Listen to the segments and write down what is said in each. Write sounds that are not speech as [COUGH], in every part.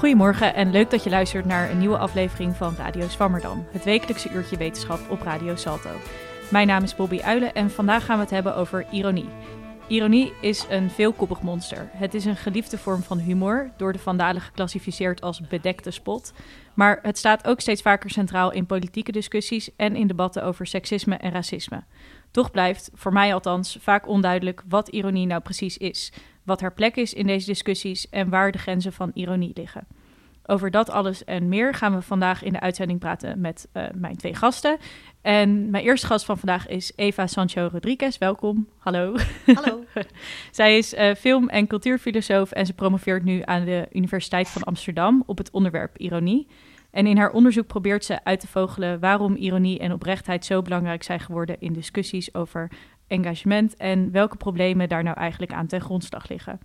Goedemorgen en leuk dat je luistert naar een nieuwe aflevering van Radio Swammerdam, het wekelijkse uurtje wetenschap op Radio Salto. Mijn naam is Bobby Uilen en vandaag gaan we het hebben over ironie. Ironie is een veelkoppig monster. Het is een geliefde vorm van humor, door de vandalen geclassificeerd als bedekte spot. Maar het staat ook steeds vaker centraal in politieke discussies en in debatten over seksisme en racisme. Toch blijft, voor mij althans, vaak onduidelijk wat ironie nou precies is, wat haar plek is in deze discussies en waar de grenzen van ironie liggen. Over dat alles en meer gaan we vandaag in de uitzending praten met uh, mijn twee gasten. En mijn eerste gast van vandaag is Eva Sancho Rodriguez. Welkom. Hallo. Hallo. [LAUGHS] Zij is uh, film- en cultuurfilosoof en ze promoveert nu aan de Universiteit van Amsterdam op het onderwerp ironie. En in haar onderzoek probeert ze uit te vogelen waarom ironie en oprechtheid zo belangrijk zijn geworden in discussies over engagement en welke problemen daar nou eigenlijk aan ten grondslag liggen.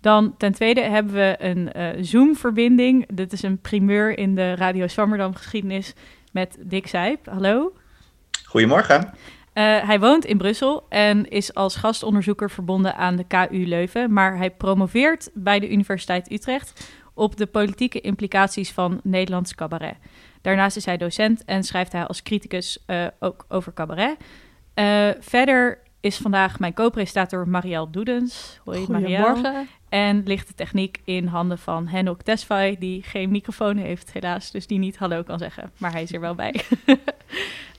Dan ten tweede hebben we een uh, Zoom-verbinding. Dit is een primeur in de Radio Swammerdam geschiedenis met Dick Zijp. Hallo. Goedemorgen. Uh, hij woont in Brussel en is als gastonderzoeker verbonden aan de KU Leuven, maar hij promoveert bij de Universiteit Utrecht op de politieke implicaties van Nederlands cabaret. Daarnaast is hij docent en schrijft hij als criticus uh, ook over cabaret. Uh, verder is vandaag mijn co-presentator Marielle Doedens. Hoi Goedemorgen. En ligt de techniek in handen van Henok Tesfaye, die geen microfoon heeft helaas, dus die niet hallo kan zeggen, maar hij is er wel bij.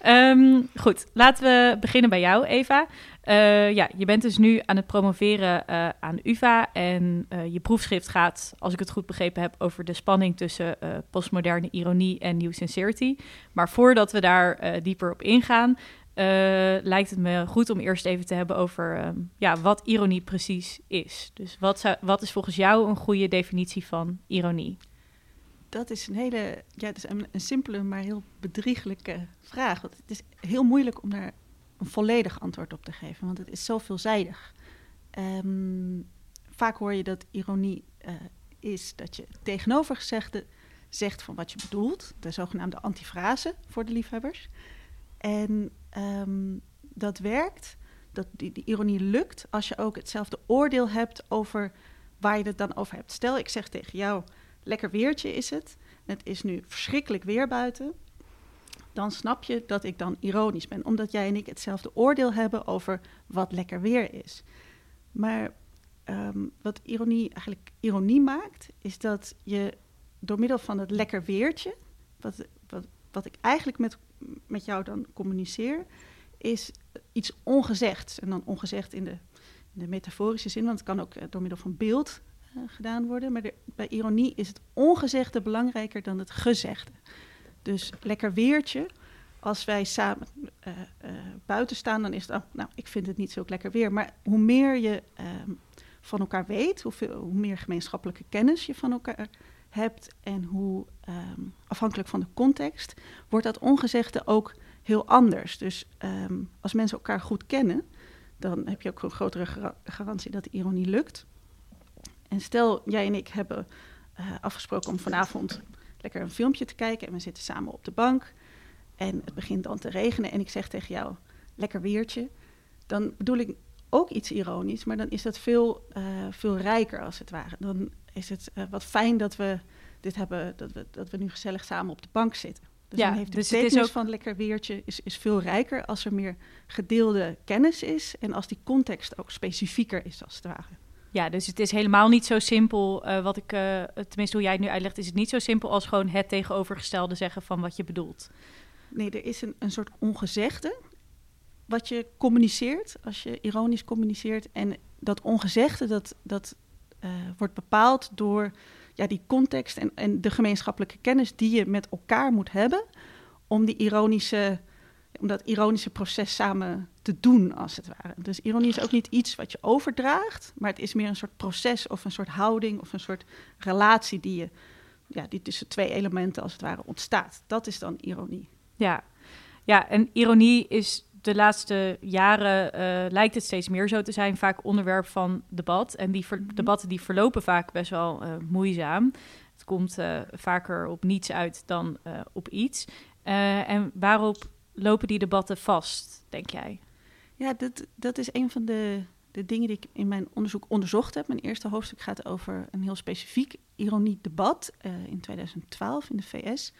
um, [LAUGHS] goed, laten we beginnen bij jou, Eva. Uh, ja, je bent dus nu aan het promoveren uh, aan UvA en uh, je proefschrift gaat, als ik het goed begrepen heb, over de spanning tussen postmoderne ironie en new sincerity. Maar voordat we daar dieper op ingaan, lijkt het me goed om eerst even te hebben over um, ja, wat ironie precies is. Dus wat, wat is volgens jou een goede definitie van ironie? Dat is een hele, ja, het is een, simpele, maar heel bedrieglijke vraag. Want het is heel moeilijk om daar een volledig antwoord op te geven, want het is zo veelzijdig. Um, vaak hoor je dat ironie uh, is dat je tegenovergezegde zegt van wat je bedoelt, de zogenaamde antifrase voor de liefhebbers. En um, dat werkt, dat die, die, ironie lukt, als je ook hetzelfde oordeel hebt over waar je het dan over hebt. Stel, ik zeg tegen jou, lekker weertje is het, het is nu verschrikkelijk weer buiten. Dan snap je dat ik dan ironisch ben, omdat jij en ik hetzelfde oordeel hebben over wat lekker weer is. Maar um, wat ironie eigenlijk ironie maakt, is dat je door middel van het lekker weertje, wat, wat, wat ik eigenlijk met met jou dan communiceer, is iets ongezegd. En dan ongezegd in de, in de metaforische zin, want het kan ook eh, door middel van beeld uh, gedaan worden. Maar bij ironie is het ongezegde belangrijker dan het gezegde. Dus lekker weertje. Als wij samen uh, buiten staan, dan is het, oh, nou, ik vind het niet zo lekker weer. Maar hoe meer je ehm, van elkaar weet, hoeveel, hoe meer gemeenschappelijke kennis je van elkaar hebt en hoe um, afhankelijk van de context, wordt dat ongezegde ook heel anders. Dus um, als mensen elkaar goed kennen, dan heb je ook een grotere gar garantie dat de ironie lukt. En stel, jij en ik hebben uh, afgesproken om vanavond lekker een filmpje te kijken en we zitten samen op de bank en het begint dan te regenen en ik zeg tegen jou, lekker weertje, dan bedoel ik ook iets ironisch, maar dan is dat veel, uh, veel rijker als het ware. Dan is het uh, wat fijn dat we dit hebben, dat we, dat we nu gezellig samen op de bank zitten. Dus ja, dan heeft de dus betekenis ook... van lekker weertje is, is veel rijker als er meer gedeelde kennis is en als die context ook specifieker is als het ware. Ja, dus het is helemaal niet zo simpel, uh, wat ik, uh, tenminste hoe jij het nu uitlegt, is het niet zo simpel als gewoon het tegenovergestelde zeggen van wat je bedoelt. Nee, er is een, een soort ongezegde wat je communiceert, als je ironisch communiceert. En dat ongezegde, dat, dat uh, wordt bepaald door ja, die context en, en de gemeenschappelijke kennis die je met elkaar moet hebben om die ironische, om dat ironische proces samen te doen, als het ware. Dus ironie is ook niet iets wat je overdraagt, maar het is meer een soort proces of een soort houding of een soort relatie die je, ja, die tussen twee elementen als het ware ontstaat. Dat is dan ironie. Ja, ja en ironie is de laatste jaren uh, lijkt het steeds meer zo te zijn, vaak onderwerp van debat. En die ver- mhm. debatten die verlopen vaak best wel uh, moeizaam. Het komt uh, vaker op niets uit dan op iets. en waarop lopen die debatten vast, denk jij? Ja, dat, dat is een van de, de dingen die ik in mijn onderzoek onderzocht heb. Mijn eerste hoofdstuk gaat over een heel specifiek ironiedebat uh, in 2012 in de VS.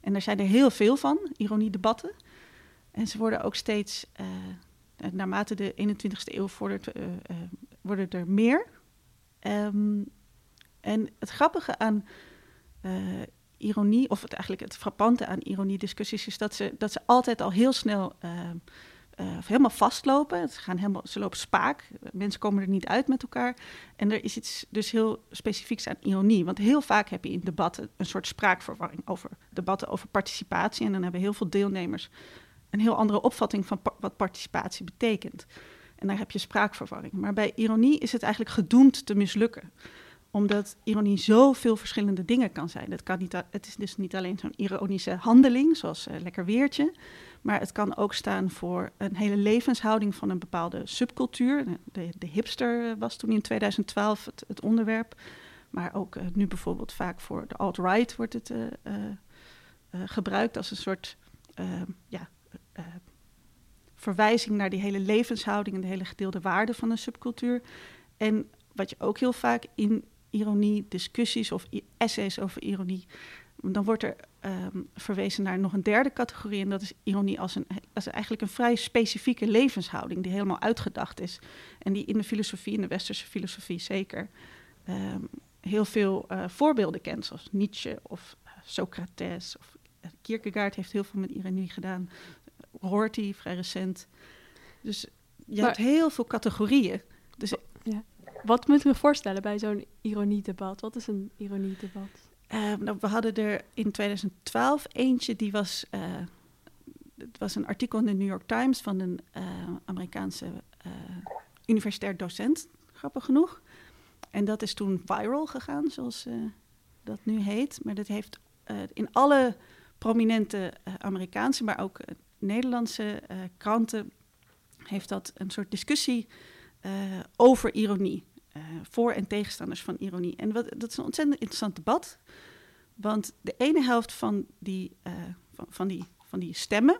En daar zijn er heel veel van, ironiedebatten. En ze worden ook steeds, uh, naarmate de 21ste eeuw vordert, uh, worden er meer. Um, en het grappige aan ironie, of het eigenlijk het frappante aan ironie-discussies, is dat ze, dat ze altijd al heel snel uh, helemaal vastlopen. Ze, gaan helemaal, ze lopen spaak. Mensen komen er niet uit met elkaar. En er is iets dus heel specifieks aan ironie. Want heel vaak heb je in debatten een soort spraakverwarring over debatten over participatie. En dan hebben heel veel deelnemers een heel andere opvatting van wat participatie betekent. En daar heb je spraakverwarring. Maar bij ironie is het eigenlijk gedoemd te mislukken omdat ironie zoveel verschillende dingen kan zijn. Het, kan niet, het is dus niet alleen zo'n ironische handeling, zoals uh, lekker weertje. Maar het kan ook staan voor een hele levenshouding van een bepaalde subcultuur. De, hipster was toen in 2012 het, het onderwerp. Maar ook uh, nu bijvoorbeeld vaak voor de alt-right wordt het gebruikt als een soort ja, verwijzing naar die hele levenshouding en de hele gedeelde waarde van een subcultuur. En wat je ook heel vaak in ironie, discussies of essays over ironie. Dan wordt er um, verwezen naar nog een derde categorie. En dat is ironie als, een, als eigenlijk een vrij specifieke levenshouding. die helemaal uitgedacht is. En die in de filosofie, in de westerse filosofie zeker. Um, heel veel uh, voorbeelden kent. Zoals Nietzsche of uh, Socrates. Of Kierkegaard heeft heel veel met ironie gedaan. Rorty, vrij recent. Dus je maar, hebt heel veel categorieën. Dus ja. Wat moet ik me voorstellen bij zo'n ironiedebat? Wat is een ironiedebat? Uh, nou, we hadden er in 2012 eentje, die was, uh, het was een artikel in de New York Times van een uh, Amerikaanse eh, universitair docent, grappig genoeg. En dat is toen viral gegaan, zoals dat nu heet. Maar dat heeft in alle prominente Amerikaanse, maar ook Nederlandse kranten, heeft dat een soort discussie over ironie. Uh, voor- en tegenstanders van ironie. En dat is een ontzettend interessant debat. Want de ene helft van die, van, van, die, van die stemmen,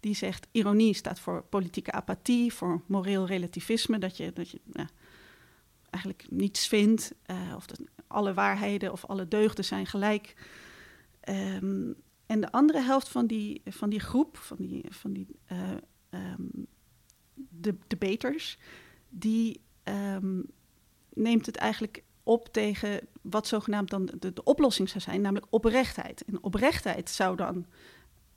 die zegt ironie staat voor politieke apathie, voor moreel relativisme, dat je, dat je nou, eigenlijk niets vindt, of dat alle waarheden of alle deugden zijn gelijk. Um, en de andere helft van die, van die groep, van die, van die um, de debaters, die um, neemt het eigenlijk op tegen wat zogenaamd dan de, oplossing zou zijn, namelijk oprechtheid. En oprechtheid zou dan,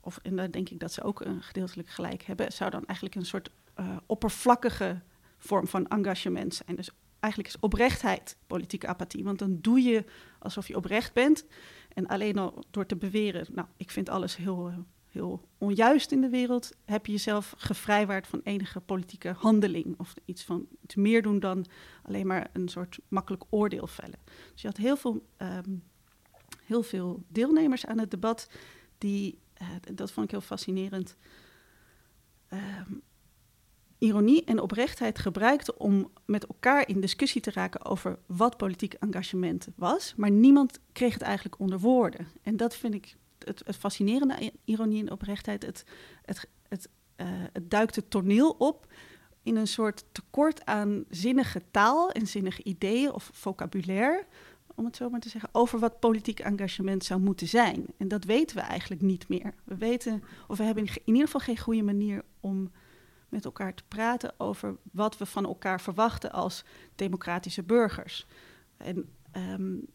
of en daar denk ik dat ze ook een gedeeltelijk gelijk hebben, zou dan eigenlijk een soort uh, oppervlakkige vorm van engagement zijn. Dus eigenlijk is oprechtheid politieke apathie, want dan doe je alsof je oprecht bent. En alleen al door te beweren, nou, ik vind alles heel, uh, heel onjuist in de wereld, heb je jezelf gevrijwaard van enige politieke handeling of iets van iets meer doen dan alleen maar een soort makkelijk oordeel vellen. Dus je had heel veel, um, heel veel deelnemers aan het debat die, uh, dat vond ik heel fascinerend, um, ironie en oprechtheid gebruikten om met elkaar in discussie te raken over wat politiek engagement was, maar niemand kreeg het eigenlijk onder woorden. En dat vind ik het, het fascinerende ironie en oprechtheid. Het, het, het, uh, het duikt het toneel op in een soort tekort aan zinnige taal en zinnige ideeën of vocabulaire, om het zo maar te zeggen, over wat politiek engagement zou moeten zijn. En dat weten we eigenlijk niet meer. We weten, of we hebben in ieder geval geen goede manier om met elkaar te praten over wat we van elkaar verwachten als democratische burgers. En um,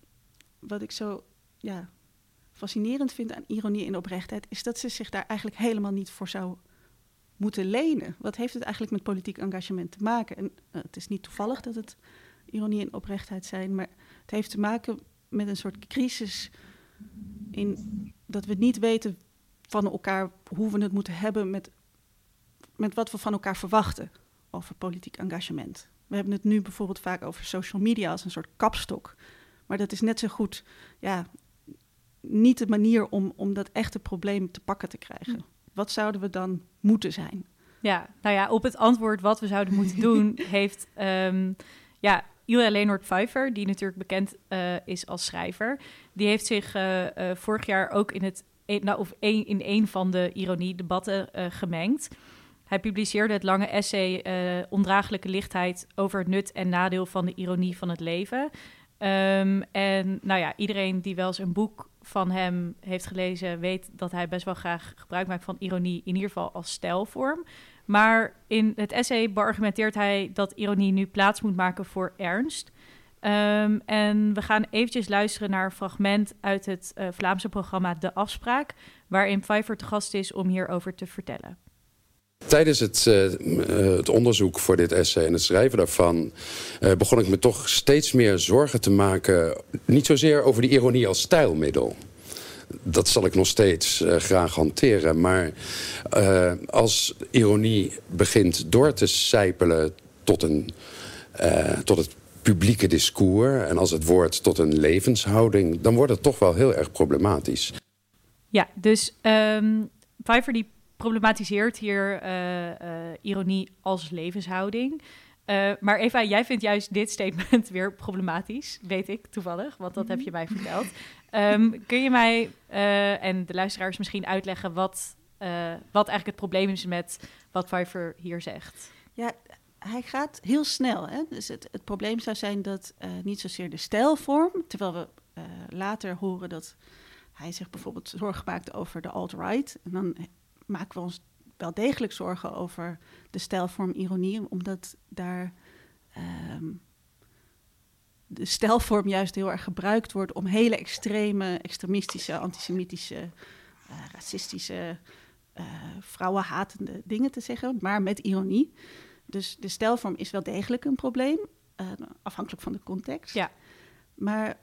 wat ik zo ja, fascinerend vind aan ironie en oprechtheid, is dat ze zich daar eigenlijk helemaal niet voor zou moeten lenen. Wat heeft het eigenlijk met politiek engagement te maken? En uh, het is niet toevallig dat het ironie en oprechtheid zijn, maar het heeft te maken met een soort crisis in dat we niet weten van elkaar hoe we het moeten hebben met, met wat we van elkaar verwachten over politiek engagement. We hebben het nu bijvoorbeeld vaak over social media als een soort kapstok. Maar dat is net zo goed ja, niet de manier om, om dat echte probleem te pakken te krijgen. Hm. Wat zouden we dan moeten zijn? Ja, nou ja, op het antwoord wat we zouden moeten doen, [LAUGHS] heeft um, ja, Ilja Leonard Pfeiffer, die natuurlijk bekend uh, is als schrijver, die heeft zich uh, uh, vorig jaar ook in het nou, of een, in een van de ironie-debatten gemengd. Hij publiceerde het lange essay uh, Ondraaglijke lichtheid over het nut en nadeel van de ironie van het leven. Um, en nou ja, iedereen die wel eens een boek van hem heeft gelezen, weet dat hij best wel graag gebruik maakt van ironie, in ieder geval als stijlvorm. Maar in het essay beargumenteert hij dat ironie nu plaats moet maken voor ernst. Um, en we gaan eventjes luisteren naar een fragment uit het uh, Vlaamse programma De Afspraak, waarin Pfeiffer te gast is om hierover te vertellen. Tijdens het, uh, het, onderzoek voor dit essay en het schrijven daarvan... Uh, begon ik me toch steeds meer zorgen te maken... niet zozeer over die ironie als stijlmiddel. Dat zal ik nog steeds graag hanteren. Maar als ironie begint door te sijpelen tot, een, tot het publieke discours... en als het woord tot een levenshouding... dan wordt het toch wel heel erg problematisch. Ja, dus um, die problematiseert hier uh, uh, ironie als levenshouding. Uh, maar Eva, jij vindt juist dit statement [LAUGHS] weer problematisch, weet ik toevallig, want dat heb je mij verteld. Um, kun je mij en de luisteraars misschien uitleggen wat, wat eigenlijk het probleem is met wat Pfeiffer hier zegt? Ja, hij gaat heel snel. Hè? Dus het, het probleem zou zijn dat niet zozeer de stijlvorm, terwijl we later horen dat hij zich bijvoorbeeld zorgen maakt over de alt-right. En dan maken we ons wel degelijk zorgen over de stijlvorm ironie, omdat daar ehm, de stijlvorm juist heel erg gebruikt wordt om hele extreme, extremistische, antisemitische, uh, racistische, uh, vrouwenhatende dingen te zeggen, maar met ironie. Dus de stijlvorm is wel degelijk een probleem, uh, afhankelijk van de context. Ja. Maar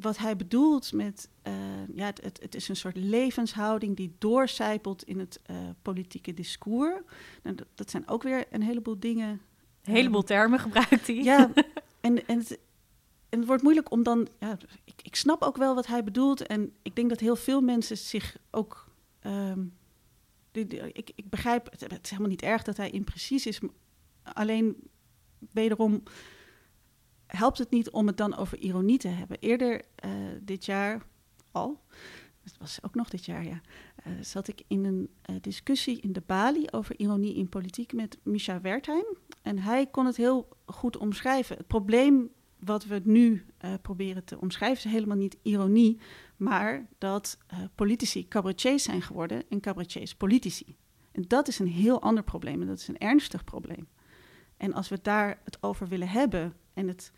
wat hij bedoelt met, uh, ja, het, het, het, is een soort levenshouding die doorcijpelt in het uh, politieke discours. Nou, dat, dat, zijn ook weer een heleboel dingen. Een heleboel termen gebruikt hij. Ja, [LAUGHS] en, en, het, en het wordt moeilijk om dan, ja, ik, ik snap ook wel wat hij bedoelt. En ik denk dat heel veel mensen zich ook, um, die, die, ik, ik begrijp, het, het is helemaal niet erg dat hij imprecies is. Alleen wederom helpt het niet om het dan over ironie te hebben. Eerder uh, dit jaar al, het was ook nog dit jaar, ja, uh, zat ik in een uh, discussie in de Bali over ironie in politiek met Misha Wertheim. En hij kon het heel goed omschrijven. Het probleem wat we nu proberen te omschrijven is helemaal niet ironie, maar dat politici cabaretiers zijn geworden en cabaretiers politici. En dat is een heel ander probleem en dat is een ernstig probleem. En als we daar het over willen hebben en het,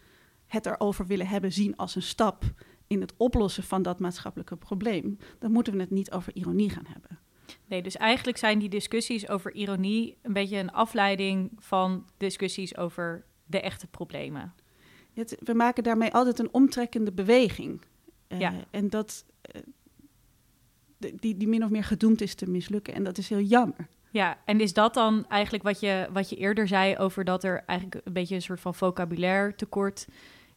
het erover willen hebben zien als een stap in het oplossen van dat maatschappelijke probleem, dan moeten we het niet over ironie gaan hebben. Nee, dus eigenlijk zijn die discussies over ironie een beetje een afleiding van discussies over de echte problemen. Het, we maken daarmee altijd een omtrekkende beweging. Uh, ja. En dat uh, die, die min of meer gedoemd is te mislukken. En dat is heel jammer. Ja, en is dat dan eigenlijk wat je, wat je eerder zei over dat er eigenlijk een beetje een soort van vocabulaire tekort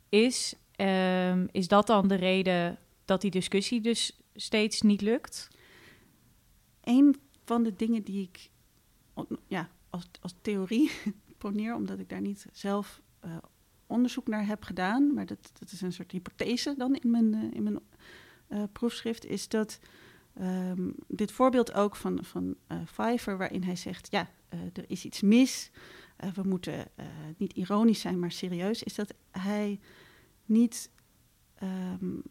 is? Um, is dat dan de reden dat die discussie dus steeds niet lukt? Een van de dingen die ik ja, als, als theorie [LAUGHS] poneer, omdat ik daar niet zelf uh, onderzoek naar heb gedaan, maar dat, dat is een soort hypothese dan in mijn, uh, in mijn uh, proefschrift, is dat Um, dit voorbeeld ook van, van uh, waarin hij zegt: Ja, uh, er is iets mis. Uh, we moeten niet ironisch zijn, maar serieus. Is dat hij niet um,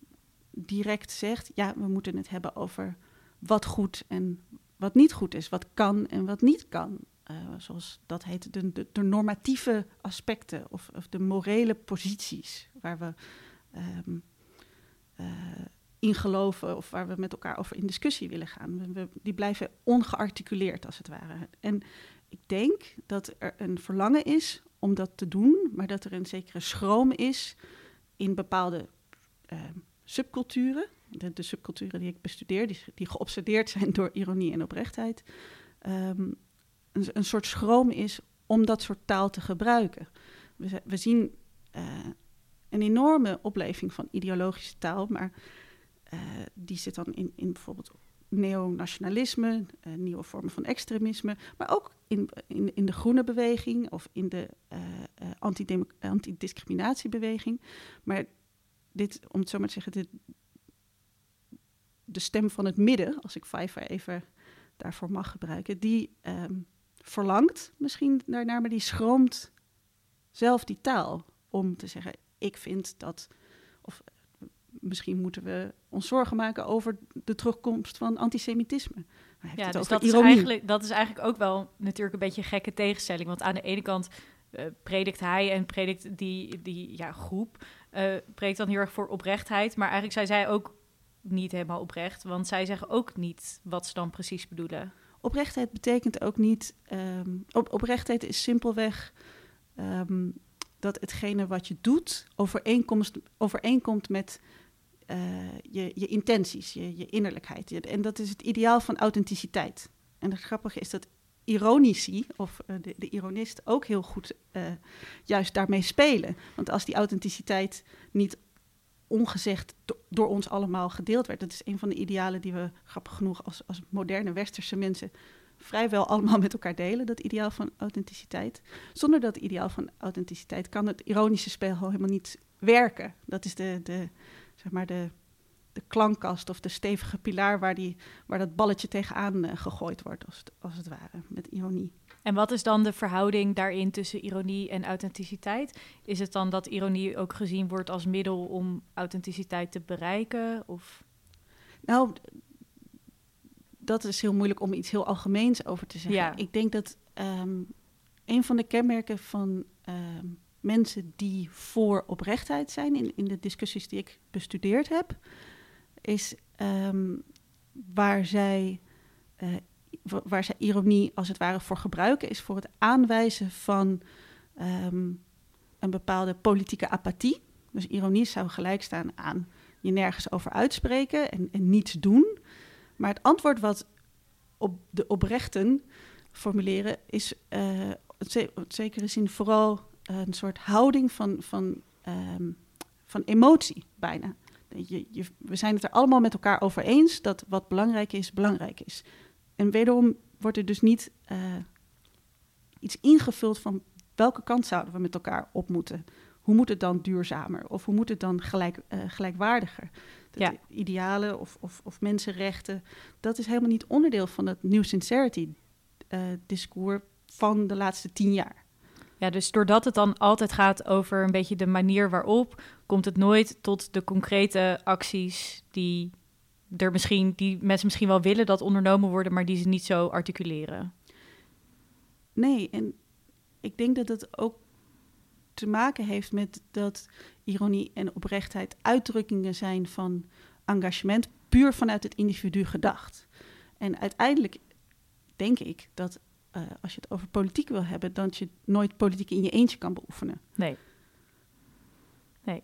direct zegt: Ja, we moeten het hebben over wat goed en wat niet goed is. Wat kan en wat niet kan. zoals dat heet, de, de, normatieve aspecten of, of, de morele posities waar we. Um, in geloven of waar we met elkaar over in discussie willen gaan. Die blijven ongearticuleerd als het ware. En ik denk dat er een verlangen is om dat te doen, maar dat er een zekere schroom is in bepaalde uh, subculturen. De, subculturen die ik bestudeer, die, die geobsedeerd zijn door ironie en oprechtheid. Um, een, een, soort schroom is om dat soort taal te gebruiken. We, we zien uh, een enorme opleving van ideologische taal, maar die zit dan in, in bijvoorbeeld neonationalisme, uh, nieuwe vormen van extremisme, maar ook in, in, in de groene beweging of in de uh, antidiscriminatiebeweging. Maar dit, om het zo maar te zeggen, dit, de stem van het midden, als ik Pfeiffer even daarvoor mag gebruiken, die ehm, verlangt misschien daarnaar, maar die schroomt zelf die taal om te zeggen: ik vind dat, of misschien moeten we ons zorgen maken over de terugkomst van antisemitisme. Ja, dus dat is, eigenlijk, dat is eigenlijk ook wel natuurlijk een beetje een gekke tegenstelling. Want aan de ene kant uh, predikt hij en predikt die, die ja, groep, uh, predikt dan heel erg voor oprechtheid. Maar eigenlijk zijn zij ook niet helemaal oprecht, want zij zeggen ook niet wat ze dan precies bedoelen. Oprechtheid betekent ook niet. Um, op, oprechtheid is simpelweg um, dat hetgene wat je doet overeenkomst, overeenkomt met uh, je, je intenties, je, je innerlijkheid. En dat is het ideaal van authenticiteit. En het grappige is dat ironici, of uh, de, de, ironist, ook heel goed uh, juist daarmee spelen. Want als die authenticiteit niet ongezegd do door ons allemaal gedeeld werd, dat is een van de idealen die we, grappig genoeg, als, als moderne westerse mensen vrijwel allemaal met elkaar delen, dat ideaal van authenticiteit. Zonder dat ideaal van authenticiteit kan het ironische spel helemaal niet werken. Dat is de, de, zeg maar de, de klankkast of de stevige pilaar waar, die, waar dat balletje tegenaan uh, gegooid wordt, als het, als het ware, met ironie. En wat is dan de verhouding daarin tussen ironie en authenticiteit? Is het dan dat ironie ook gezien wordt als middel om authenticiteit te bereiken? Of? Nou, dat is heel moeilijk om iets heel algemeens over te zeggen. Ja. Ik denk dat um, een van de kenmerken van um, mensen die voor oprechtheid zijn, in, in de discussies die ik bestudeerd heb, is um, waar, zij, uh, waar zij ironie als het ware voor gebruiken, is voor het aanwijzen van een bepaalde politieke apathie. Dus ironie zou gelijk staan aan je nergens over uitspreken en, en niets doen. Maar het antwoord wat op de oprechten formuleren is uh, in zekere zin vooral een soort houding van, van, um, van emotie bijna. Je, je, we zijn het er allemaal met elkaar over eens dat wat belangrijk is, belangrijk is. En wederom wordt er dus niet uh, iets ingevuld van welke kant zouden we met elkaar op moeten. Hoe moet het dan duurzamer of hoe moet het dan gelijk, uh, gelijkwaardiger? ja. idealen of, of, of, mensenrechten, dat is helemaal niet onderdeel van het New Sincerity-discours uh, van de laatste tien jaar. Dus doordat het dan altijd gaat over een beetje de manier waarop, komt het nooit tot de concrete acties die er misschien, die mensen misschien wel willen dat ondernomen worden, maar die ze niet zo articuleren. Nee, en ik denk dat het ook te maken heeft met dat ironie en oprechtheid uitdrukkingen zijn van engagement, puur vanuit het individu gedacht. En uiteindelijk denk ik dat uh, als je het over politiek wil hebben, dat je nooit politiek in je eentje kan beoefenen. Nee. Nee.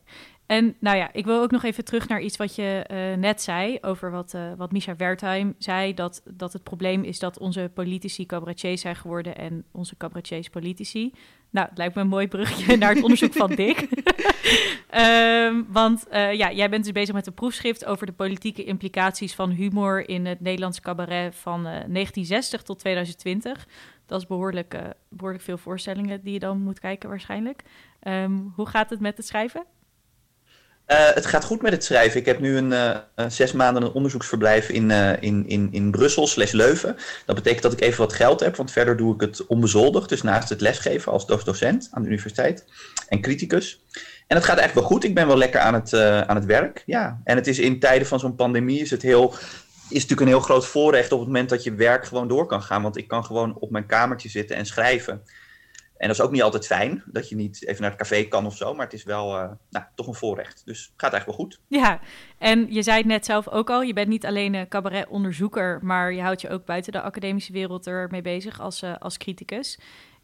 En nou ja, ik wil ook nog even terug naar iets wat je uh, net zei over wat, uh, wat Misha Wertheim zei. Dat, dat het probleem is dat onze politici cabaretiers zijn geworden en onze cabaretiers politici. Nou, het lijkt me een mooi brugje [LAUGHS] naar het onderzoek van Dick. um, [LAUGHS] want uh, ja, jij bent dus bezig met een proefschrift over de politieke implicaties van humor in het Nederlands cabaret van 1960 tot 2020. Dat is behoorlijk, behoorlijk veel voorstellingen die je dan moet kijken waarschijnlijk. Um, hoe gaat het met het schrijven? Uh, het gaat goed met het schrijven. Ik heb nu een, uh, zes maanden een onderzoeksverblijf in, uh, in, in, in Brussel slash Leuven. Dat betekent dat ik even wat geld heb, want verder doe ik het onbezoldigd. Dus naast het lesgeven als docent aan de universiteit en criticus. En het gaat eigenlijk wel goed. Ik ben wel lekker aan het, aan het werk. Ja. En het is in tijden van zo'n pandemie is het heel is natuurlijk een heel groot voorrecht op het moment dat je werk gewoon door kan gaan. Want ik kan gewoon op mijn kamertje zitten en schrijven. En dat is ook niet altijd fijn, dat je niet even naar het café kan of zo. Maar het is wel uh, nou, toch een voorrecht. Dus het gaat eigenlijk wel goed. Ja, en je zei het net zelf ook al. Je bent niet alleen een cabaretonderzoeker, maar je houdt je ook buiten de academische wereld ermee bezig als, uh, als criticus.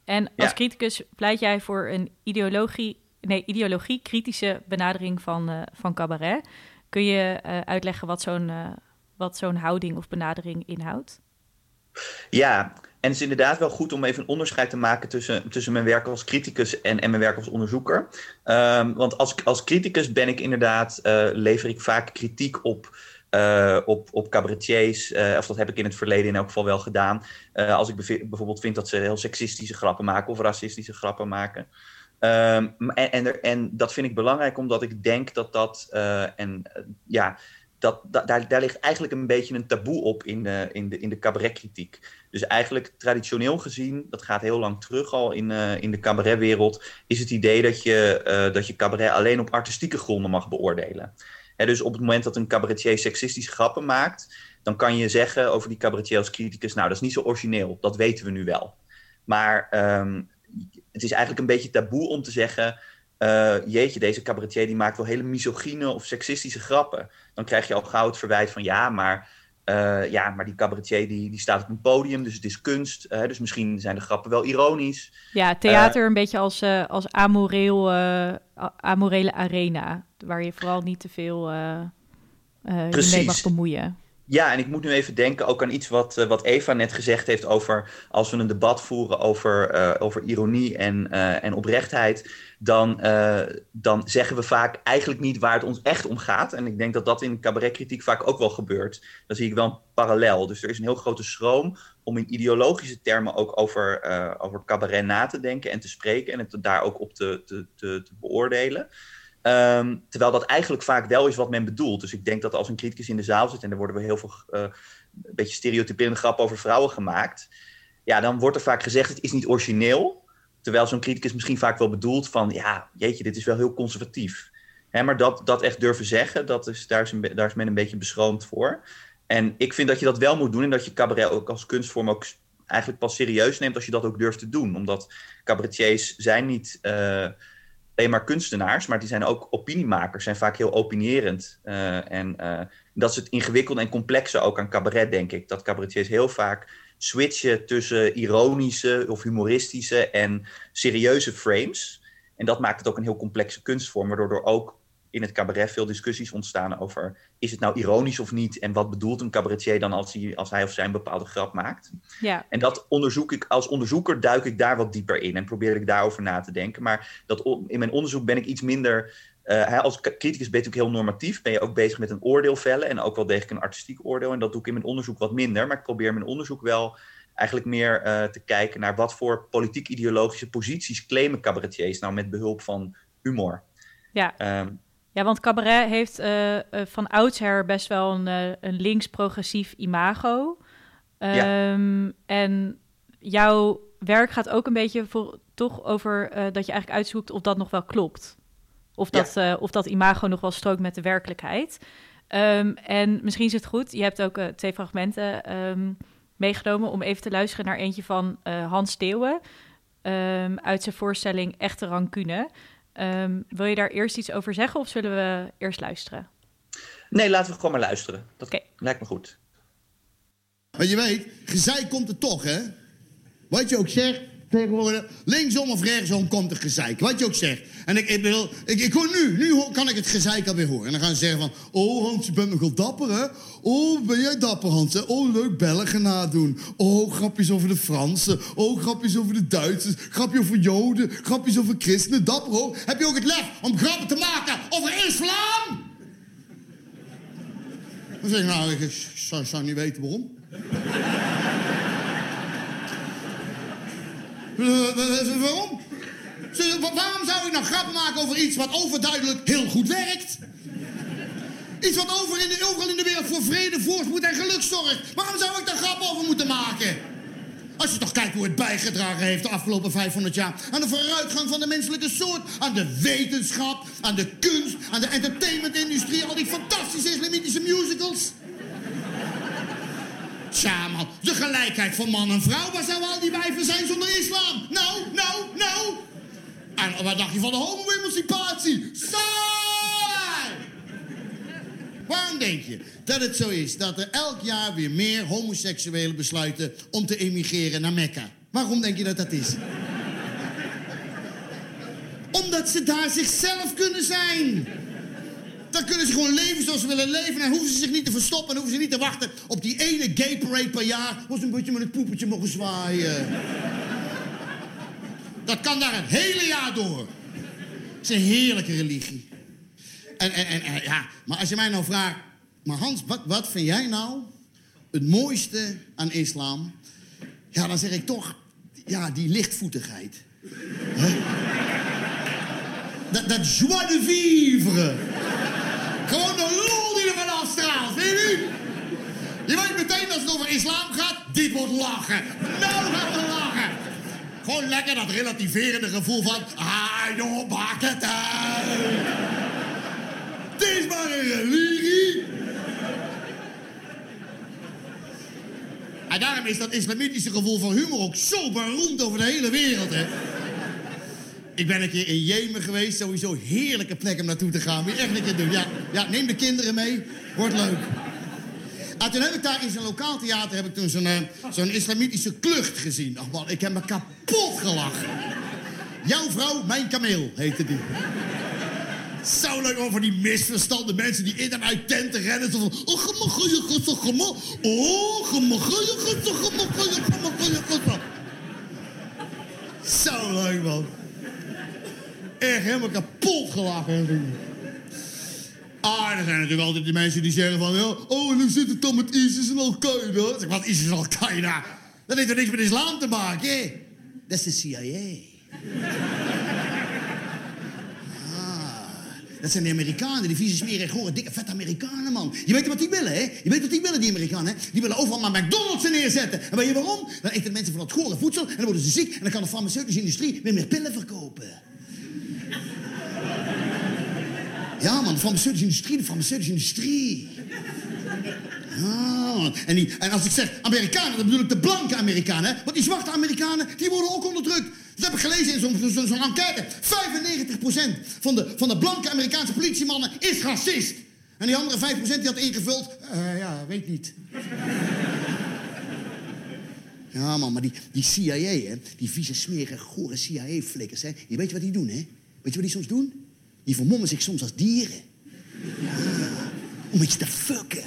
En als ja. criticus pleit jij voor een ideologie, nee, ideologie-kritische benadering van, uh, van cabaret. Kun je uitleggen wat zo'n wat zo'n houding of benadering inhoudt? Ja, en het is inderdaad wel goed om even een onderscheid te maken tussen, tussen mijn werk als criticus en, en mijn werk als onderzoeker. Um, want als, als criticus ben ik inderdaad, uh, lever ik vaak kritiek op. Uh, op, op cabaretiers, uh, of dat heb ik in het verleden in elk geval wel gedaan. als ik bijvoorbeeld vind dat ze heel seksistische grappen maken of racistische grappen maken. Um, en, en, en, dat vind ik belangrijk omdat ik denk dat dat, en ja, dat, daar, daar ligt eigenlijk een beetje een taboe op in de, in de, in de cabaretkritiek. Dus eigenlijk traditioneel gezien, dat gaat heel lang terug al in, uh, in de cabaretwereld, is het idee dat je, uh, dat je cabaret alleen op artistieke gronden mag beoordelen. Dus op het moment dat een cabaretier seksistische grappen maakt, dan kan je zeggen over die cabaretier als criticus, nou dat is niet zo origineel, dat weten we nu wel. Maar um, het is eigenlijk een beetje taboe om te zeggen, uh, jeetje, deze cabaretier die maakt wel hele misogyne of seksistische grappen. Dan krijg je al gauw het verwijt van ja, maar, uh, ja, maar die cabaretier die, die staat op een podium, dus het is kunst. Uh, dus misschien zijn de grappen wel ironisch. Ja, theater een beetje als, als amoreel, amorele arena, waar je vooral niet te veel mee mag bemoeien. Ja, en ik moet nu even denken ook aan iets wat, wat Eva net gezegd heeft over als we een debat voeren over, uh, over ironie en, uh, en oprechtheid, dan, dan zeggen we vaak eigenlijk niet waar het ons echt om gaat. En ik denk dat dat in cabaretkritiek vaak ook wel gebeurt. Dan zie ik wel een parallel. Dus er is een heel grote schroom om in ideologische termen ook over, over cabaret na te denken en te spreken en het daar ook op te, te, te, beoordelen. Um, terwijl dat eigenlijk vaak wel is wat men bedoelt. Dus ik denk dat als een criticus in de zaal zit en er worden we heel veel uh, een beetje stereotyperende grappen over vrouwen gemaakt. Ja, dan wordt er vaak gezegd: het is niet origineel. Terwijl zo'n criticus misschien vaak wel bedoelt van: ja, jeetje, dit is wel heel conservatief. Hè, maar dat, dat echt durven zeggen, dat is, daar, is een, daar is men een beetje beschroomd voor. En ik vind dat je dat wel moet doen en dat je cabaret ook als kunstvorm ook eigenlijk pas serieus neemt als je dat ook durft te doen. Omdat cabaretiers zijn niet. Uh, alleen maar kunstenaars, maar die zijn ook opiniemakers, zijn vaak heel opinierend. Uh, en uh, dat is het ingewikkelde en complexe ook aan cabaret, denk ik. Dat cabaretiers heel vaak switchen tussen ironische of humoristische en serieuze frames. En dat maakt het ook een heel complexe kunstvorm, waardoor er ook in het cabaret veel discussies ontstaan over is het nou ironisch of niet en wat bedoelt een cabaretier dan als hij, als hij of zij een bepaalde grap maakt. Ja. En dat onderzoek ik als onderzoeker duik ik daar wat dieper in en probeer ik daarover na te denken. Maar dat, in mijn onderzoek ben ik iets minder. Uh, als criticus ben je natuurlijk heel normatief, ben je ook bezig met een oordeel vellen en ook wel degelijk een artistiek oordeel. En dat doe ik in mijn onderzoek wat minder, maar ik probeer mijn onderzoek wel eigenlijk meer uh, te kijken naar wat voor politiek-ideologische posities claimen cabaretiers nou met behulp van humor. Ja. Um, ja, want cabaret heeft uh, uh, van oudsher best wel een, een links-progressief imago. Um, ja. En jouw werk gaat ook een beetje voor, toch over dat je eigenlijk uitzoekt of dat nog wel klopt. Of dat, ja. of dat imago nog wel strookt met de werkelijkheid. Um, en misschien is het goed, je hebt ook twee fragmenten um, meegenomen om even te luisteren naar eentje van Hans Steeuwen uit zijn voorstelling Echte Rancune. Um, wil je daar eerst iets over zeggen of zullen we eerst luisteren? Nee, laten we gewoon maar luisteren. Dat okay. lijkt me goed. Maar je weet, gezeik komt er toch, hè? Wat je ook zegt, tegenwoordig, linksom of rechtsom komt er gezeik. Wat je ook zegt. En ik, ik bedoel, ik, ik hoor nu, nu kan ik het gezeik alweer horen. En dan gaan ze zeggen van, oh Hans, je bent nogal dapper, hè? Oh, ben jij dapper, Hans, hè? Oh, leuk Belgen nadoen. Oh, grapjes over de Fransen. Oh, grapjes over de Duitsers. Grapjes over Joden. Grapjes over christenen. Dapper, hoor. Heb je ook het lef om grappen te maken over islam? Dan zeg ik, nou, ik zou, zou niet weten waarom. Waarom? Waarom zou ik nou grappen maken over iets wat overduidelijk heel goed werkt? Iets wat over in de, overal in de wereld voor vrede, voorspoed en geluk zorgt. Waarom zou ik daar grappen over moeten maken? Als je toch kijkt hoe het bijgedragen heeft de afgelopen 500 jaar aan de vooruitgang van de menselijke soort, aan de wetenschap, aan de kunst, aan de entertainmentindustrie, al die fantastische islamitische musicals. Tja, man, de gelijkheid van man en vrouw, waar zouden al die wijven zijn zonder islam? Nou, nou, nou. En wat dacht je van de homo-emancipatie? Saai! Waarom denk je dat het zo is dat er elk jaar weer meer homoseksuelen besluiten om te emigreren naar Mekka? Waarom denk je dat dat is? Omdat ze daar zichzelf kunnen zijn. Dan kunnen ze gewoon leven zoals ze willen leven. En hoeven ze zich niet te verstoppen. En hoeven ze niet te wachten op die ene gay parade per jaar. Waar ze een beetje met het poepetje mogen zwaaien. Dat kan daar het hele jaar door. Het is een heerlijke religie. En, en, en, ja, maar als je mij nou vraagt... Maar Hans, wat, wat vind jij nou het mooiste aan islam? Ja, dan zeg ik toch... Ja, die lichtvoetigheid. Dat, dat joie de vivre. Gewoon de lol die er vanaf straalt, weet u? Je weet meteen als het over islam gaat, die wordt lachen. Nou gaat we lachen. Gewoon lekker dat relativerende gevoel van... ah don't bakken, it Het is maar een religie. En daarom is dat islamitische gevoel van humor ook zo beroemd over de hele wereld, hè? Ik ben een keer in Jemen geweest. Sowieso heerlijke plek om naartoe te gaan. Je echt een keer doen. Ja, ja neem de kinderen mee. Wordt leuk. En toen heb ik daar in zo'n lokaal theater heb ik toen zo'n eh, zo'n islamitische klucht gezien. Ach man, ik heb me kapot gelachen. Jouw vrouw, mijn kameel, heette die. Zo leuk over die misverstande mensen die in en uit tenten rennen. Zo van, oh, gemagoeie, gosse, gemo. Oh, gemagoeie, gemagoeie, gosse. Zo leuk, man. Echt helemaal kapot gelachen. Ah, er zijn natuurlijk altijd die mensen die zeggen van... Oh, en hoe zit het dan met ISIS en Al-Qaeda? Zeg, wat ISIS en Al-Qaeda? Dat heeft er niks met islam te maken, hè? Dat is de CIA. Dat zijn de Amerikanen, die vieze smerige, gore, dikke, vette Amerikanen, man. Je weet wat die willen, hè? Je weet wat die willen, die Amerikanen, hè? Die willen overal maar McDonald's neerzetten. En weet je waarom? Dan eten mensen van dat gore voedsel en dan worden ze ziek... en dan kan de farmaceutische industrie weer meer pillen verkopen. Ja, man, de farmaceutische industrie, de farmaceutische industrie. Ja, en, die, en als ik zeg Amerikanen, dan bedoel ik de blanke Amerikanen. Hè? Want die zwarte Amerikanen, die worden ook onderdrukt. Dat heb ik gelezen in zo'n zo, enquête. 95% van de, van de blanke Amerikaanse politiemannen is racist. En die andere 5% die had ingevuld... Uh, ja, weet niet. ja, man, maar die, die CIA, hè, die vieze, smerige, gore CIA-flikkers... Hè, je weet wat die doen, hè? Weet je wat die soms doen? Die vermommen zich soms als dieren. Ja, om iets te fucken.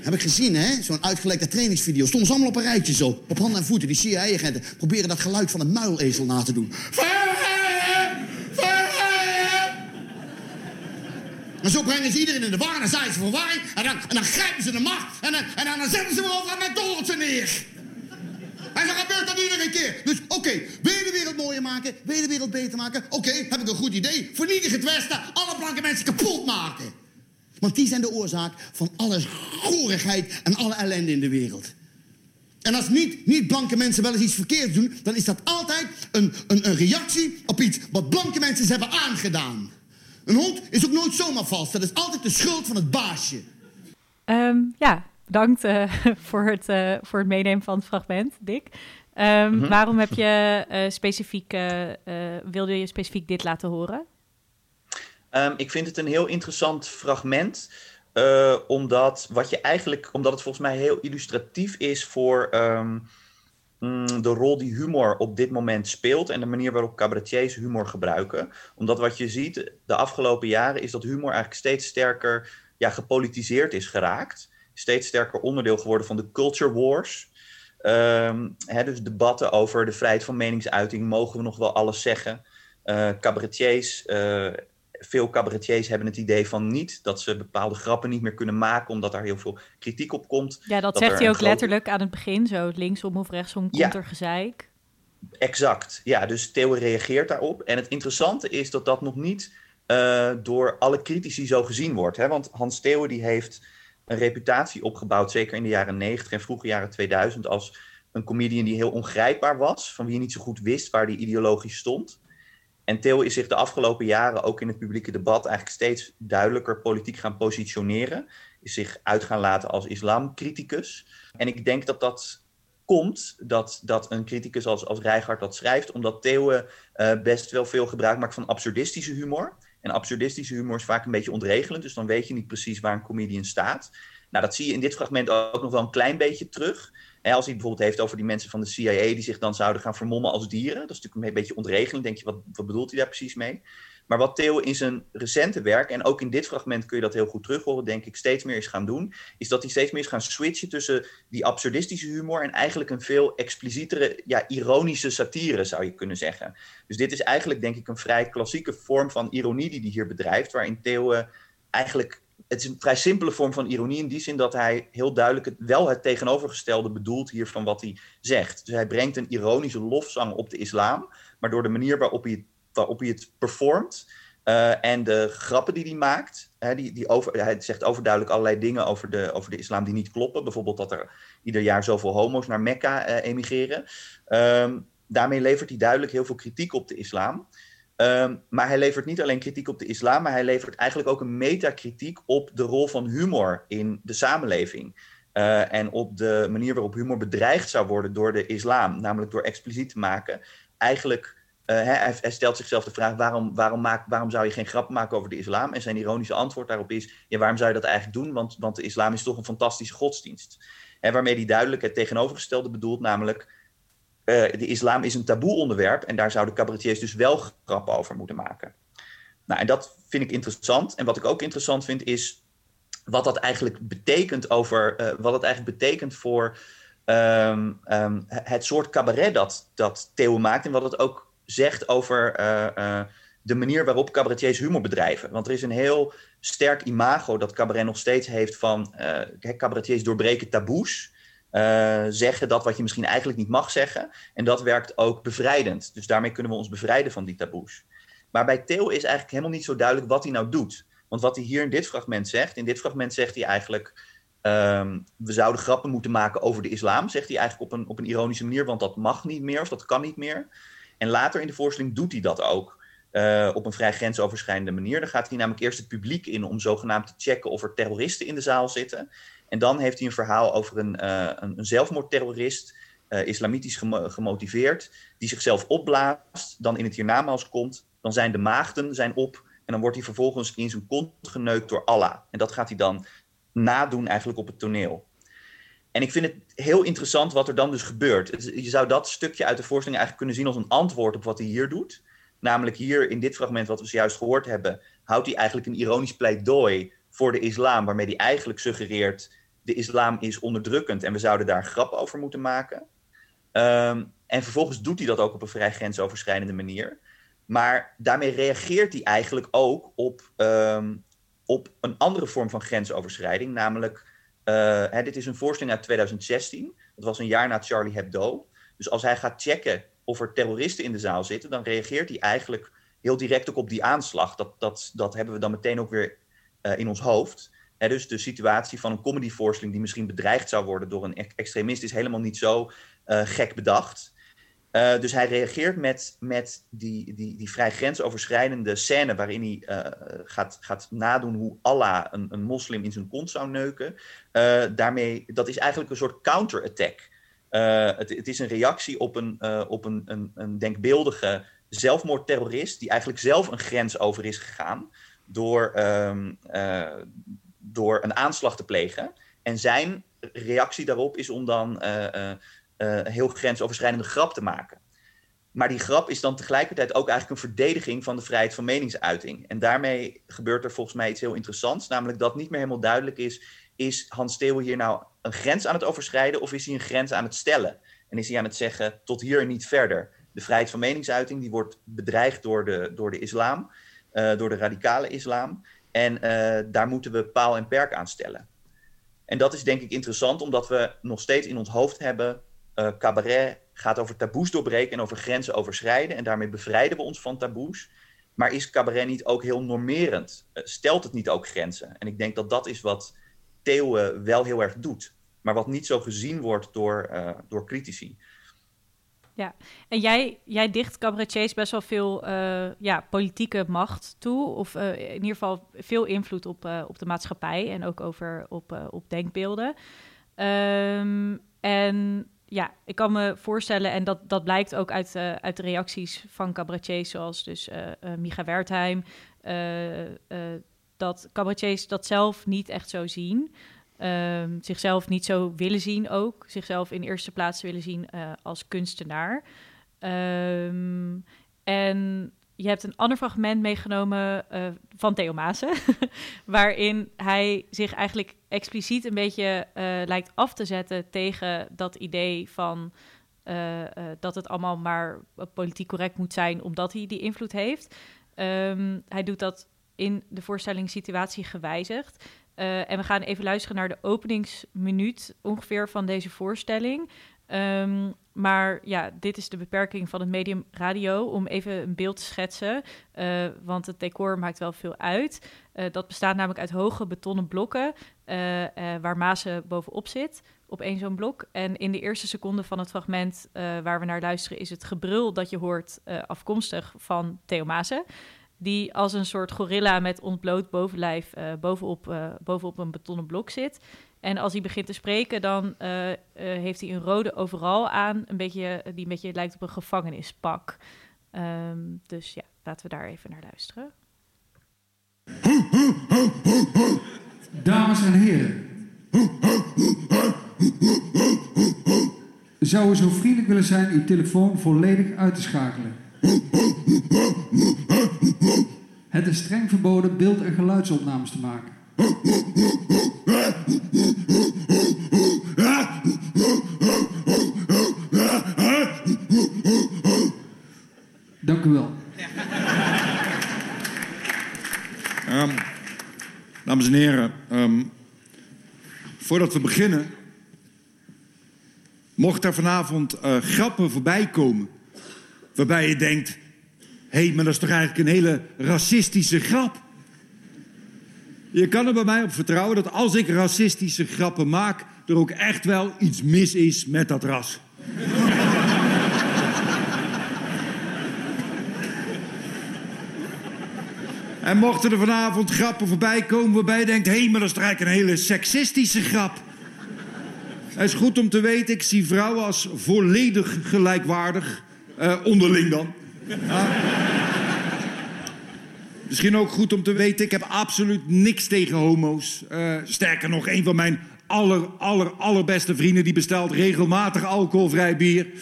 Heb ik gezien, hè? Zo'n uitgelekte trainingsvideo. Stonden ze allemaal op een rijtje zo. Op handen en voeten. Die CIA-agenten proberen dat geluid van een muilezel na te doen. En zo brengen ze iedereen in de war. En dan zijn ze verwarring. En dan, en dan grijpen ze de macht. En dan, en dan zetten ze me over met McDonald's neer. En zo gebeurt dat iedere keer. Dus oké, wil je de wereld mooier maken? De wereld beter maken? Oké, heb ik een goed idee. Vernietig het Westen. Alle blanke mensen kapot maken. Want die zijn de oorzaak van alle gorigheid en alle ellende in de wereld. En als niet, niet blanke mensen wel eens iets verkeerds doen... dan is dat altijd een, een, een reactie op iets wat blanke mensen hebben aangedaan. Een hond is ook nooit zomaar vast. Dat is altijd de schuld van het baasje. Um, ja, bedankt uh, [LAUGHS] voor, het, uh, voor het meenemen van het fragment, Dick. Um, mm-hmm. Waarom heb je uh, specifiek, wilde je specifiek dit laten horen? Um, ik vind het een heel interessant fragment. Omdat, wat je eigenlijk, omdat het volgens mij heel illustratief is voor um, de rol die humor op dit moment speelt en de manier waarop cabaretiers humor gebruiken. Omdat wat je ziet de afgelopen jaren is dat humor eigenlijk steeds sterker ja, gepolitiseerd is geraakt. Steeds sterker onderdeel geworden van de culture wars. Um, hè, dus debatten over de vrijheid van meningsuiting. Mogen we nog wel alles zeggen? Uh, cabaretiers uh, veel cabaretiers hebben het idee van niet dat ze bepaalde grappen niet meer kunnen maken, omdat daar heel veel kritiek op komt. Ja, dat, zegt hij ook letterlijk aan het begin, zo linksom of rechtsom komt ja. er gezeik. Exact, ja, dus Theo reageert daarop. En het interessante is dat dat nog niet uh, door alle critici zo gezien wordt. Hè? Want Hans Theo die heeft een reputatie opgebouwd, zeker in de jaren 90 en vroege jaren 2000, als een comedian die heel ongrijpbaar was, van wie je niet zo goed wist waar die ideologisch stond. En Theo is zich de afgelopen jaren ook in het publieke debat eigenlijk steeds duidelijker politiek gaan positioneren. Is zich uit gaan laten als islamcriticus. En ik denk dat dat komt, dat, dat een criticus als, als dat schrijft, omdat Theo uh, best wel veel gebruik maakt van absurdistische humor. En absurdistische humor is vaak een beetje ontregelend, dus dan weet je niet precies waar een comedian staat. Nou, dat zie je in dit fragment ook nog wel een klein beetje terug. En als hij bijvoorbeeld heeft over die mensen van de CIA die zich dan zouden gaan vermommen als dieren. Dat is natuurlijk een beetje ontregelend. Denk je, wat, wat bedoelt hij daar precies mee? Maar wat Theo in zijn recente werk, en ook in dit fragment kun je dat heel goed terug horen, denk ik, steeds meer is gaan doen, is dat hij steeds meer is gaan switchen tussen die absurdistische humor en eigenlijk een veel explicietere, ja, ironische satire, zou je kunnen zeggen. Dus dit is eigenlijk, denk ik, een vrij klassieke vorm van ironie die hij hier bedrijft, waarin Theo uh, eigenlijk het is een vrij simpele vorm van ironie in die zin dat hij heel duidelijk het, wel het tegenovergestelde bedoelt hier van wat hij zegt. Dus hij brengt een ironische lofzang op de islam, maar door de manier waarop hij het, waarop hij het performt, Uh, en de grappen die hij maakt, hè, die, die over, hij zegt overduidelijk allerlei dingen over de, over de islam die niet kloppen. Bijvoorbeeld dat er ieder jaar zoveel homo's naar Mekka uh, emigreren. Um, daarmee levert hij duidelijk heel veel kritiek op de islam. Um, maar hij levert niet alleen kritiek op de islam, maar hij levert eigenlijk ook een metakritiek op de rol van humor in de samenleving. Uh, en op de manier waarop humor bedreigd zou worden door de islam, namelijk door expliciet te maken. Eigenlijk uh, hij, hij, stelt zichzelf de vraag: waarom, waarom, maak, waarom zou je geen grap maken over de islam? En zijn ironische antwoord daarop is: ja, waarom zou je dat eigenlijk doen? Want, want de islam is toch een fantastische godsdienst. En waarmee hij duidelijk het tegenovergestelde bedoelt, namelijk: uh, de islam is een taboe onderwerp en daar zouden cabaretiers dus wel grappen over moeten maken. Nou, en dat vind ik interessant. En wat ik ook interessant vind is wat dat eigenlijk betekent over uh, wat het eigenlijk betekent voor um, um, het soort cabaret dat, dat Theo maakt en wat het ook zegt over uh, uh, de manier waarop cabaretiers humor bedrijven. Want er is een heel sterk imago dat cabaret nog steeds heeft van uh, cabaretiers doorbreken taboes. zeggen dat wat je misschien eigenlijk niet mag zeggen. En dat werkt ook bevrijdend. Dus daarmee kunnen we ons bevrijden van die taboes. Maar bij Theo is eigenlijk helemaal niet zo duidelijk wat hij nou doet. Want wat hij hier in dit fragment zegt, in dit fragment zegt hij eigenlijk. Um, we zouden grappen moeten maken over de islam, zegt hij eigenlijk op een, op een ironische manier, want dat mag niet meer of dat kan niet meer. En later in de voorstelling doet hij dat ook. Uh, op een vrij grensoverschrijdende manier. Dan gaat hij namelijk eerst het publiek in om zogenaamd te checken of er terroristen in de zaal zitten. En dan heeft hij een verhaal over een, uh, een, een zelfmoordterrorist, uh, islamitisch gemo gemotiveerd, die zichzelf opblaast, dan in het hiernamaals komt. Dan zijn de maagden zijn op en dan wordt hij vervolgens in zijn kont geneukt door Allah. En dat gaat hij dan nadoen eigenlijk op het toneel. En ik vind het heel interessant wat er dan dus gebeurt. Je zou dat stukje uit de voorstelling eigenlijk kunnen zien als een antwoord op wat hij hier doet. Namelijk hier in dit fragment wat we zojuist gehoord hebben, houdt hij eigenlijk een ironisch pleidooi voor de islam, waarmee hij eigenlijk suggereert de islam is onderdrukkend en we zouden daar grap over moeten maken. Um, en vervolgens doet hij dat ook op een vrij grensoverschrijdende manier. Maar daarmee reageert hij eigenlijk ook op, um, op een andere vorm van grensoverschrijding, namelijk uh, hè, dit is een voorstelling uit 2016. Dat was een jaar na Charlie Hebdo. Dus als hij gaat checken of er terroristen in de zaal zitten, dan reageert hij eigenlijk heel direct ook op die aanslag. Dat, dat, dat hebben we dan meteen ook weer uh, in ons hoofd. Hè, dus de situatie van een comedyvoorstelling die misschien bedreigd zou worden door een extremist is helemaal niet zo uh, gek bedacht. Uh, dus hij reageert met, met die, die, die vrij grensoverschrijdende scène waarin hij uh, gaat, gaat nadoen hoe Allah een, een moslim in zijn kont zou neuken. Uh, daarmee, dat is eigenlijk een soort counterattack. Het, het, is een reactie op een, op een, een, een denkbeeldige zelfmoordterrorist die eigenlijk zelf een grens over is gegaan door, um, door een aanslag te plegen. En zijn reactie daarop is om dan heel grensoverschrijdende grap te maken. Maar die grap is dan tegelijkertijd ook eigenlijk een verdediging van de vrijheid van meningsuiting. En daarmee gebeurt er volgens mij iets heel interessants, namelijk dat niet meer helemaal duidelijk is, is Hans Steeuwen hier nou een grens aan het overschrijden of is hij een grens aan het stellen? En is hij aan het zeggen tot hier en niet verder? De vrijheid van meningsuiting die wordt bedreigd door de, door de islam, uh, door de radicale islam. En uh, daar moeten we paal en perk aan stellen. En dat is denk ik interessant, omdat we nog steeds in ons hoofd hebben uh, cabaret gaat over taboes doorbreken en over grenzen overschrijden. En daarmee bevrijden we ons van taboes. Maar is cabaret niet ook heel normerend? Uh, stelt het niet ook grenzen? En ik denk dat dat is wat Theo wel heel erg doet. Maar wat niet zo gezien wordt door, door critici. Ja, en jij, jij dicht cabaretiers best wel veel ja, politieke macht toe. Of in ieder geval veel invloed op, op de maatschappij en ook over, op, op denkbeelden. Um, en ja, ik kan me voorstellen, en dat, dat blijkt ook uit, uh, uit de reacties van cabaretiers, zoals dus uh, Micha Wertheim, dat cabaretiers dat zelf niet echt zo zien. Um, zichzelf niet zo willen zien ook. Zichzelf in eerste plaats willen zien als kunstenaar. Um, en je hebt een ander fragment meegenomen uh, van Theo [LAUGHS] waarin hij zich eigenlijk expliciet een beetje uh, lijkt af te zetten tegen dat idee van uh, dat het allemaal maar politiek correct moet zijn, omdat hij die invloed heeft. Um, hij doet dat in de voorstelling situatie gewijzigd. en we gaan even luisteren naar de openingsminuut ongeveer van deze voorstelling. Ehm, maar ja, dit is de beperking van het medium radio. Om even een beeld te schetsen, uh, want het decor maakt wel veel uit. Uh, dat bestaat namelijk uit hoge betonnen blokken uh, waar Mazen bovenop zit op één zo'n blok. En in de eerste seconde van het fragment waar we naar luisteren... is het gebrul dat je hoort afkomstig van Theo Mazen die als een soort gorilla met ontbloot bovenlijf bovenop, bovenop een betonnen blok zit. En als hij begint te spreken, dan uh, heeft hij een rode overal aan, een beetje, die een beetje lijkt op een gevangenispak. Um, dus ja, laten we daar even naar luisteren. Dames en heren. Zou u zo vriendelijk willen zijn uw telefoon volledig uit te schakelen? Het is streng verboden beeld- en geluidsopnames te maken. Dank u wel. Um, dames en heren, um, voordat we beginnen, mocht er vanavond uh, grappen voorbij komen waarbij je denkt: hé, hey, maar dat is toch eigenlijk een hele racistische grap? Je kan er bij mij op vertrouwen dat als ik racistische grappen maak, er ook echt wel iets mis is met dat ras. [LAUGHS] En mochten er vanavond grappen voorbij komen waarbij je denkt... hé, hey, maar dat is eigenlijk een hele seksistische grap. Het is goed om te weten, ik zie vrouwen als volledig gelijkwaardig. Uh, onderling dan. Misschien ook goed om te weten, ik heb absoluut niks tegen homo's. Uh, sterker nog, een van mijn aller, aller, allerbeste vrienden... die bestelt regelmatig alcoholvrij bier. [LAUGHS]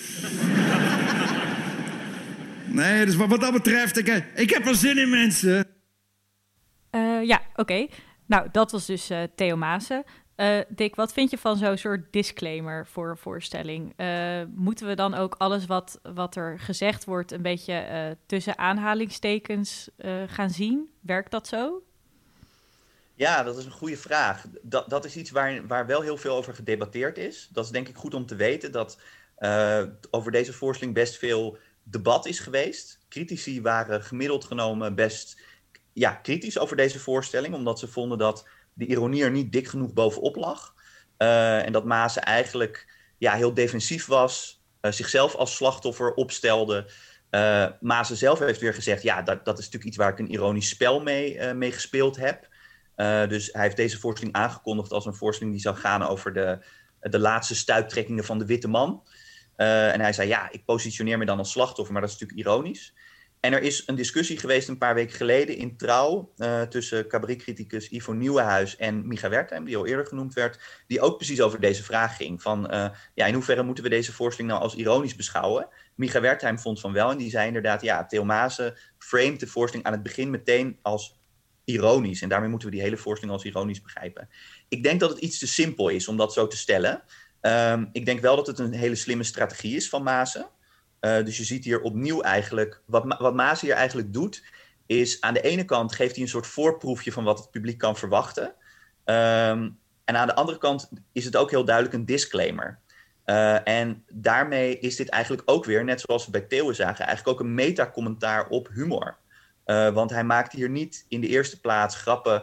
nee, dus wat dat betreft, ik, ik heb er zin in, mensen. Uh, ja, oké. Nou, dat was dus uh, Theo Maassen. Uh, Dick, wat vind je van zo'n soort disclaimer voor een voorstelling? Uh, moeten we dan ook alles wat, wat er gezegd wordt een beetje uh, tussen aanhalingstekens gaan zien? Werkt dat zo? Ja, dat is een goede vraag. Dat, dat is iets waar, waar wel heel veel over gedebatteerd is. Dat is denk ik goed om te weten dat over deze voorstelling best veel debat is geweest. Critici waren gemiddeld genomen best ja, kritisch over deze voorstelling, omdat ze vonden dat de ironie er niet dik genoeg bovenop lag. Uh, en dat Maas eigenlijk ja, heel defensief was, uh, zichzelf als slachtoffer opstelde. Uh, zelf heeft weer gezegd, ja, dat, dat is natuurlijk iets waar ik een ironisch spel mee, mee gespeeld heb. dus hij heeft deze voorstelling aangekondigd als een voorstelling die zou gaan over de, de laatste stuiptrekkingen van de witte man. en hij zei, ja, ik positioneer me dan als slachtoffer, maar dat is natuurlijk ironisch. En er is een discussie geweest een paar weken geleden in Trouw uh, tussen cabaretcriticus Ivo Nieuwenhuis en Micha Wertheim, die al eerder genoemd werd, die ook precies over deze vraag ging. Van uh, ja, in hoeverre moeten we deze voorstelling nou als ironisch beschouwen? Micha Wertheim vond van wel en die zei inderdaad, ja, Theo Maassen framed de voorstelling aan het begin meteen als ironisch. En daarmee moeten we die hele voorstelling als ironisch begrijpen. Ik denk dat het iets te simpel is om dat zo te stellen. Um, ik denk wel dat het een hele slimme strategie is van Maassen. Uh, dus je ziet hier opnieuw eigenlijk, wat, wat Maas hier eigenlijk doet, is aan de ene kant geeft hij een soort voorproefje van wat het publiek kan verwachten. Um, en aan de andere kant is het ook heel duidelijk een disclaimer. Uh, en daarmee is dit eigenlijk ook weer, net zoals we bij Theo zagen, eigenlijk ook een metacommentaar op humor. Uh, want hij maakt hier niet in de eerste plaats grappen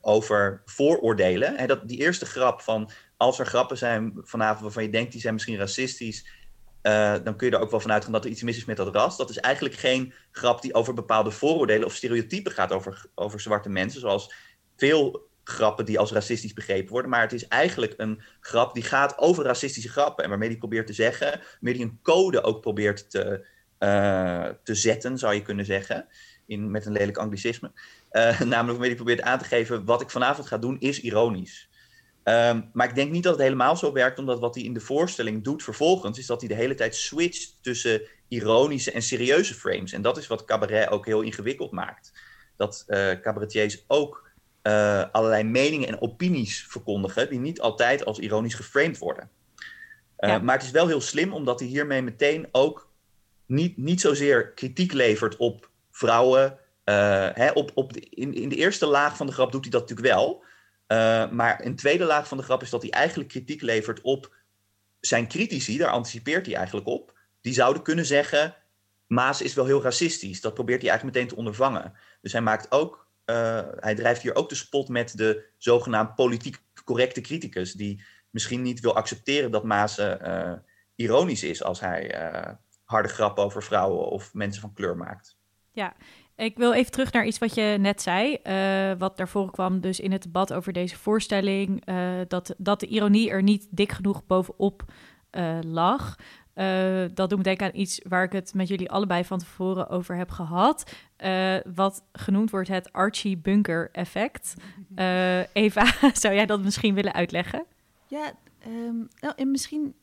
over vooroordelen. En dat, die eerste grap van als er grappen zijn vanavond waarvan je denkt die zijn misschien racistisch, uh, dan kun je er ook wel vanuit gaan dat er iets mis is met dat ras. Dat is eigenlijk geen grap die over bepaalde vooroordelen of stereotypen gaat over, over zwarte mensen, zoals veel grappen die als racistisch begrepen worden. Maar het is eigenlijk een grap die gaat over racistische grappen en waarmee hij probeert te zeggen, waarmee hij een code ook probeert te, uh, te zetten, zou je kunnen zeggen, in, met een lelijk anglicisme. Uh, [LAUGHS] namelijk waarmee hij probeert aan te geven, wat ik vanavond ga doen is ironisch. Um, maar ik denk niet dat het helemaal zo werkt, omdat wat hij in de voorstelling doet vervolgens, is dat hij de hele tijd switcht tussen ironische en serieuze frames. En dat is wat cabaret ook heel ingewikkeld maakt. Dat uh, cabaretiers ook uh, allerlei meningen en opinies verkondigen, die niet altijd als ironisch geframed worden. Uh, ja. Maar het is wel heel slim, omdat hij hiermee meteen ook niet, niet zozeer kritiek levert op vrouwen. Hè, op, op de, in, in de eerste laag van de grap doet hij dat natuurlijk wel. Uh, maar een tweede laag van de grap is dat hij eigenlijk kritiek levert op zijn critici, daar anticipeert hij eigenlijk op, die zouden kunnen zeggen, Maas is wel heel racistisch. Dat probeert hij eigenlijk meteen te ondervangen. Dus hij maakt ook, uh, hij drijft hier ook de spot met de zogenaamd politiek correcte criticus, die misschien niet wil accepteren dat Maas uh, ironisch is als hij harde grappen over vrouwen of mensen van kleur maakt. Ja, ik wil even terug naar iets wat je net zei. Uh, wat daarvoor kwam dus in het debat over deze voorstelling. Uh, dat, dat de ironie er niet dik genoeg bovenop uh, lag. dat doet me denken aan iets waar ik het met jullie allebei van tevoren over heb gehad. wat genoemd wordt het Archie Bunker effect. [LAUGHS] Eva, [LAUGHS] zou jij dat misschien willen uitleggen? Ja, um, nou, en misschien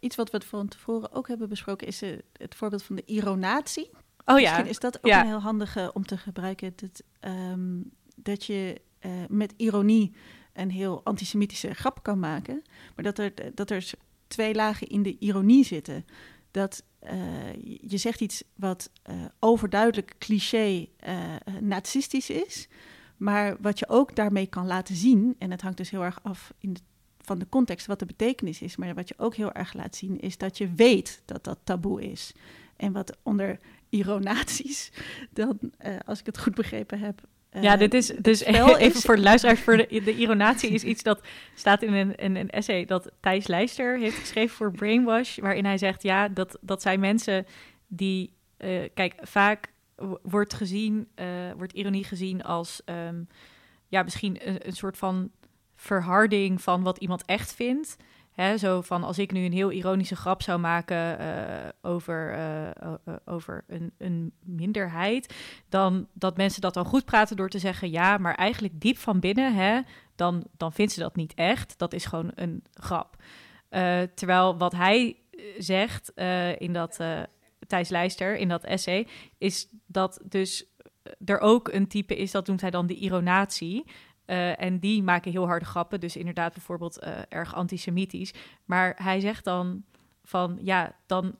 iets wat we van tevoren ook hebben besproken... is het voorbeeld van de ironatie. Oh ja. Misschien is dat ook ja. een heel handige om te gebruiken. Dat, um, dat je uh, met ironie een heel antisemitische grap kan maken. Maar dat er, dat er twee lagen in de ironie zitten. Dat uh, je zegt iets wat uh, overduidelijk cliché nazistisch is. Maar wat je ook daarmee kan laten zien, en het hangt dus heel erg af in de, van de context wat de betekenis is. Maar wat je ook heel erg laat zien, is dat je weet dat dat taboe is. En wat onder ironaties, dan, uh, als ik het goed begrepen heb. Uh, ja, dit is dus even is... voor de luisteraars. Voor de, [LAUGHS] de ironatie is iets dat staat in een, in een essay dat Thijs Leister heeft geschreven voor Brainwash, waarin hij zegt: ja, dat, dat zijn mensen die, uh, kijk, vaak wordt gezien, wordt ironie gezien als um, ja, misschien een, een soort van verharding van wat iemand echt vindt. Hè, zo van als ik nu een heel ironische grap zou maken uh, over, uh, uh, over een, een, minderheid, dan dat mensen dat dan goed praten door te zeggen ja, maar eigenlijk diep van binnen, hè, dan, dan vindt ze dat niet echt. Dat is gewoon een grap. terwijl wat hij zegt in dat Thijs Leister, in dat essay, is dat dus er ook een type is, dat noemt hij dan de ironatie. Uh, en die maken heel harde grappen, dus inderdaad bijvoorbeeld uh, erg antisemitisch. Maar hij zegt dan van, ja, dan,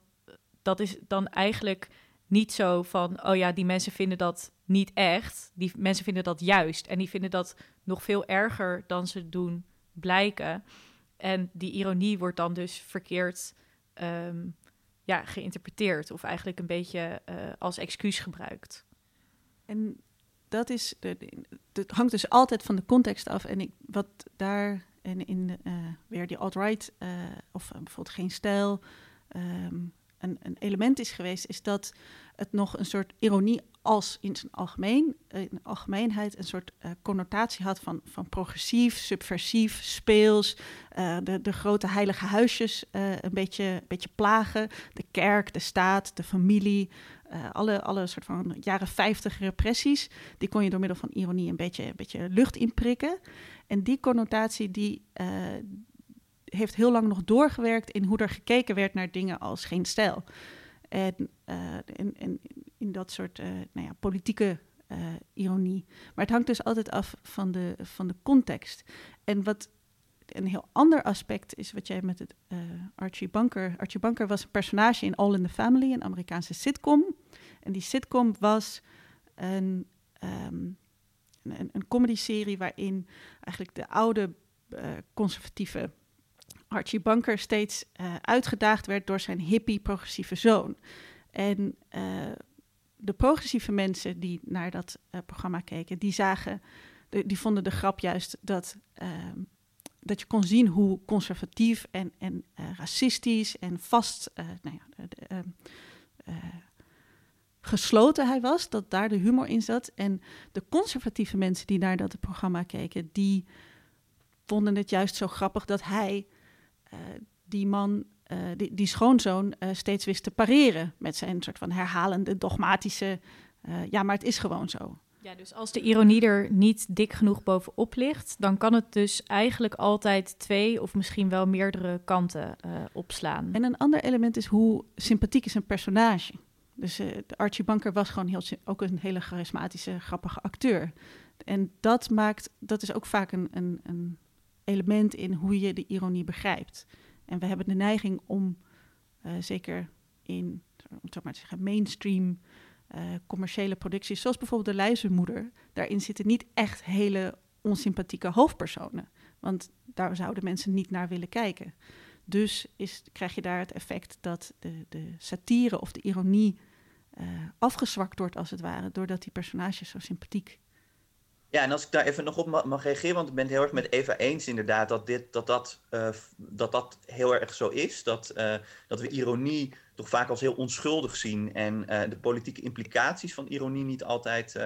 dat is dan eigenlijk niet zo van, oh ja, die mensen vinden dat niet echt. Die mensen vinden dat juist. En die vinden dat nog veel erger dan ze doen blijken. En die ironie wordt dan dus verkeerd um, ja, geïnterpreteerd. Of eigenlijk een beetje uh, als excuus gebruikt. En dat is, het hangt dus altijd van de context af. En ik, wat daar en in uh, weer die alt-right uh, of uh, bijvoorbeeld geen stijl um, een, een, element is geweest, is dat het nog een soort ironie als in zijn algemeen, in algemeenheid een soort connotatie had van, van progressief, subversief, speels, de, de grote heilige huisjes een beetje, beetje plagen, de kerk, de staat, de familie, alle, alle soort van jaren 50 repressies, die kon je door middel van ironie een beetje, een beetje lucht inprikken. En die connotatie die heeft heel lang nog doorgewerkt in hoe er gekeken werd naar dingen als geen stijl. En, en, en in dat soort nou ja, politieke ironie. Maar het hangt dus altijd af van de, van de context. En wat een heel ander aspect is wat jij met het Archie Bunker. Archie Bunker was een personage in All in the Family, een Amerikaanse sitcom. En die sitcom was een, um, een, een comedy-serie waarin eigenlijk de oude conservatieve Archie Bunker steeds uh, uitgedaagd werd door zijn hippie progressieve zoon. En de progressieve mensen die naar dat programma keken, die zagen, die vonden de grap juist dat ehm, dat je kon zien hoe conservatief en, en racistisch en vast nou ja, uh, gesloten hij was, dat daar de humor in zat. En de conservatieve mensen die naar dat programma keken, die vonden het juist zo grappig dat hij die man, die, die, schoonzoon, steeds wist te pareren met zijn soort van herhalende, dogmatische, ja, maar het is gewoon zo. Ja, dus als de ironie er niet dik genoeg bovenop ligt, dan kan het dus eigenlijk altijd twee of misschien wel meerdere kanten uh, opslaan. En een ander element is hoe sympathiek is een personage. Dus uh, Archie Bunker was gewoon heel, ook een hele charismatische, grappige acteur. En dat maakt, dat is ook vaak een, een, een element in hoe je de ironie begrijpt. En we hebben de neiging om, uh, zeker in, om maar te zeggen, mainstream uh, commerciële producties, zoals bijvoorbeeld De Luizenmoeder, daarin zitten niet echt hele onsympathieke hoofdpersonen. Want daar zouden mensen niet naar willen kijken. Dus is, krijg je daar het effect dat de, de satire of de ironie uh, afgezwakt wordt, als het ware, doordat die personages zo sympathiek ja, en als ik daar even nog op mag reageren, want ik ben het heel erg met Eva eens inderdaad dat dit, dat, dat, uh, dat, dat heel erg zo is. Dat, uh, dat we ironie toch vaak als heel onschuldig zien en uh, de politieke implicaties van ironie niet altijd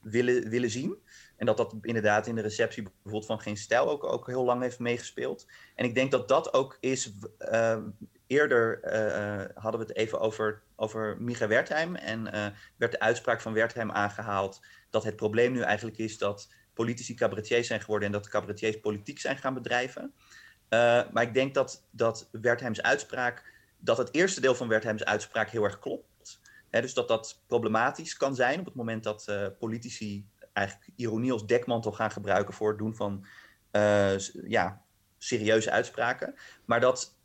willen, willen zien. En dat dat inderdaad in de receptie bijvoorbeeld van Geen Stijl ook, ook heel lang heeft meegespeeld. En ik denk dat dat ook is. eerder hadden we het even over, over Micha Wertheim en werd de uitspraak van Wertheim aangehaald dat het probleem nu eigenlijk is dat politici cabaretiers zijn geworden en dat cabaretiers politiek zijn gaan bedrijven. Uh, maar ik denk dat, dat Wertheims uitspraak, dat het eerste deel van Wertheims uitspraak heel erg klopt. Dus dat dat problematisch kan zijn op het moment dat uh, politici eigenlijk ironie als dekmantel gaan gebruiken voor het doen van uh, ja, serieuze uitspraken. Maar dat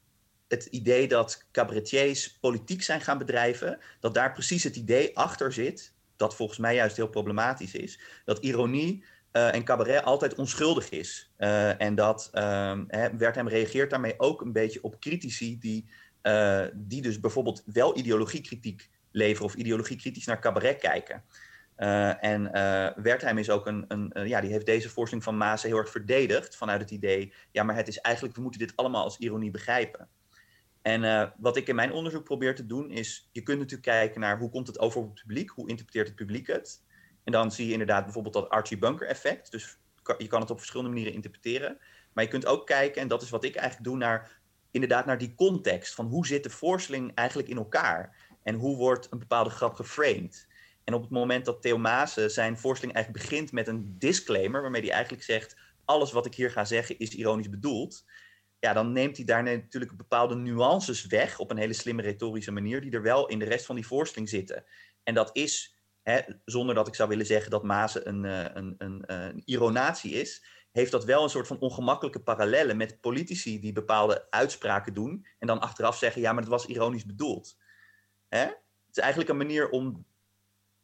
het idee dat cabaretiers politiek zijn gaan bedrijven, dat daar precies het idee achter zit dat volgens mij juist heel problematisch is. Dat ironie uh, en cabaret altijd onschuldig is. Uh, en dat uh, Wertheim reageert daarmee ook een beetje op critici die, uh, die dus bijvoorbeeld wel ideologiekritiek leveren of ideologiekritisch naar cabaret kijken. en Wertheim is ook een, een ja, die heeft deze voorstelling van Maas heel erg verdedigd vanuit het idee, ja, maar het is eigenlijk, we moeten dit allemaal als ironie begrijpen. En uh, wat ik in mijn onderzoek probeer te doen is, je kunt natuurlijk kijken naar hoe komt het over op het publiek, hoe interpreteert het publiek het. En dan zie je inderdaad bijvoorbeeld dat Archie Bunker effect. Dus je kan het op verschillende manieren interpreteren. Maar je kunt ook kijken, en dat is wat ik eigenlijk doe, naar inderdaad naar die context. Van hoe zit de voorstelling eigenlijk in elkaar? En hoe wordt een bepaalde grap geframed? En op het moment dat Theo Maassen zijn voorstelling eigenlijk begint met een disclaimer, waarmee hij eigenlijk zegt, alles wat ik hier ga zeggen is ironisch bedoeld ja, dan neemt hij daar natuurlijk bepaalde nuances weg op een hele slimme retorische manier, die er wel in de rest van die voorstelling zitten. En dat is, hè, zonder dat ik zou willen zeggen dat Mazen een, eh, een, een, een, ironatie is, heeft dat wel een soort van ongemakkelijke parallellen met politici die bepaalde uitspraken doen en dan achteraf zeggen, ja, maar het was ironisch bedoeld. Hè? Het is eigenlijk een manier om,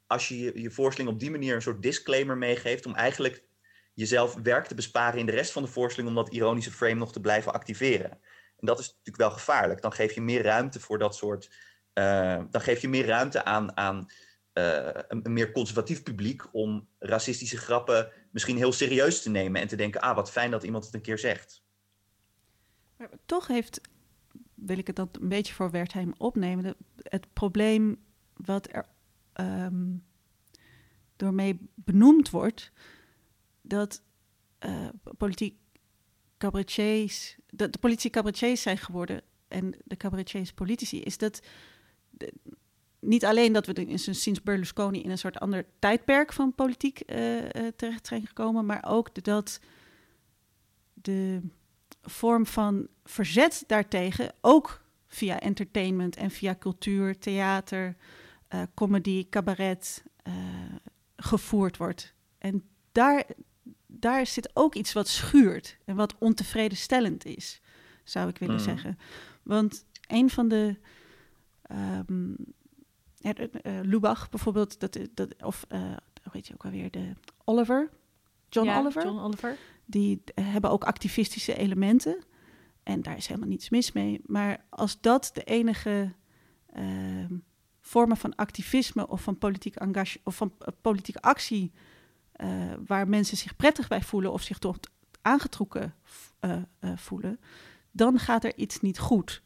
als je je voorstelling op die manier een soort disclaimer meegeeft, om eigenlijk jezelf werk te besparen in de rest van de voorstelling om dat ironische frame nog te blijven activeren. En dat is natuurlijk wel gevaarlijk. Dan geef je meer ruimte voor dat soort. Uh, dan geef je meer ruimte aan, aan uh, een, meer conservatief publiek om racistische grappen misschien heel serieus te nemen en te denken: ah, wat fijn dat iemand het een keer zegt. Maar toch heeft, wil ik het dat een beetje voor Wertheim opnemen, het probleem wat er um, door mee benoemd wordt, dat uh, politiek cabaretiers, dat de politie cabaretiers zijn geworden en de cabaretiers politici, is dat de, niet alleen dat we in, sinds Berlusconi in een soort ander tijdperk van politiek uh, terecht zijn gekomen, maar ook dat de vorm van verzet daartegen ook via entertainment en via cultuur, theater, comedy, cabaret gevoerd wordt. En daar, daar zit ook iets wat schuurt en wat ontevredenstellend is, zou ik willen mm. zeggen. Want een van de. Um, uh, Lubach bijvoorbeeld, dat, dat, of uh, hoe heet je ook alweer, de Oliver, John ja, Oliver. John Oliver. Die hebben ook activistische elementen. En daar is helemaal niets mis mee. Maar als dat de enige uh, vormen van activisme of van politiek engagement of van uh, politieke actie uh, waar mensen zich prettig bij voelen of zich toch aangetrokken uh, uh, voelen, dan gaat er iets niet goed.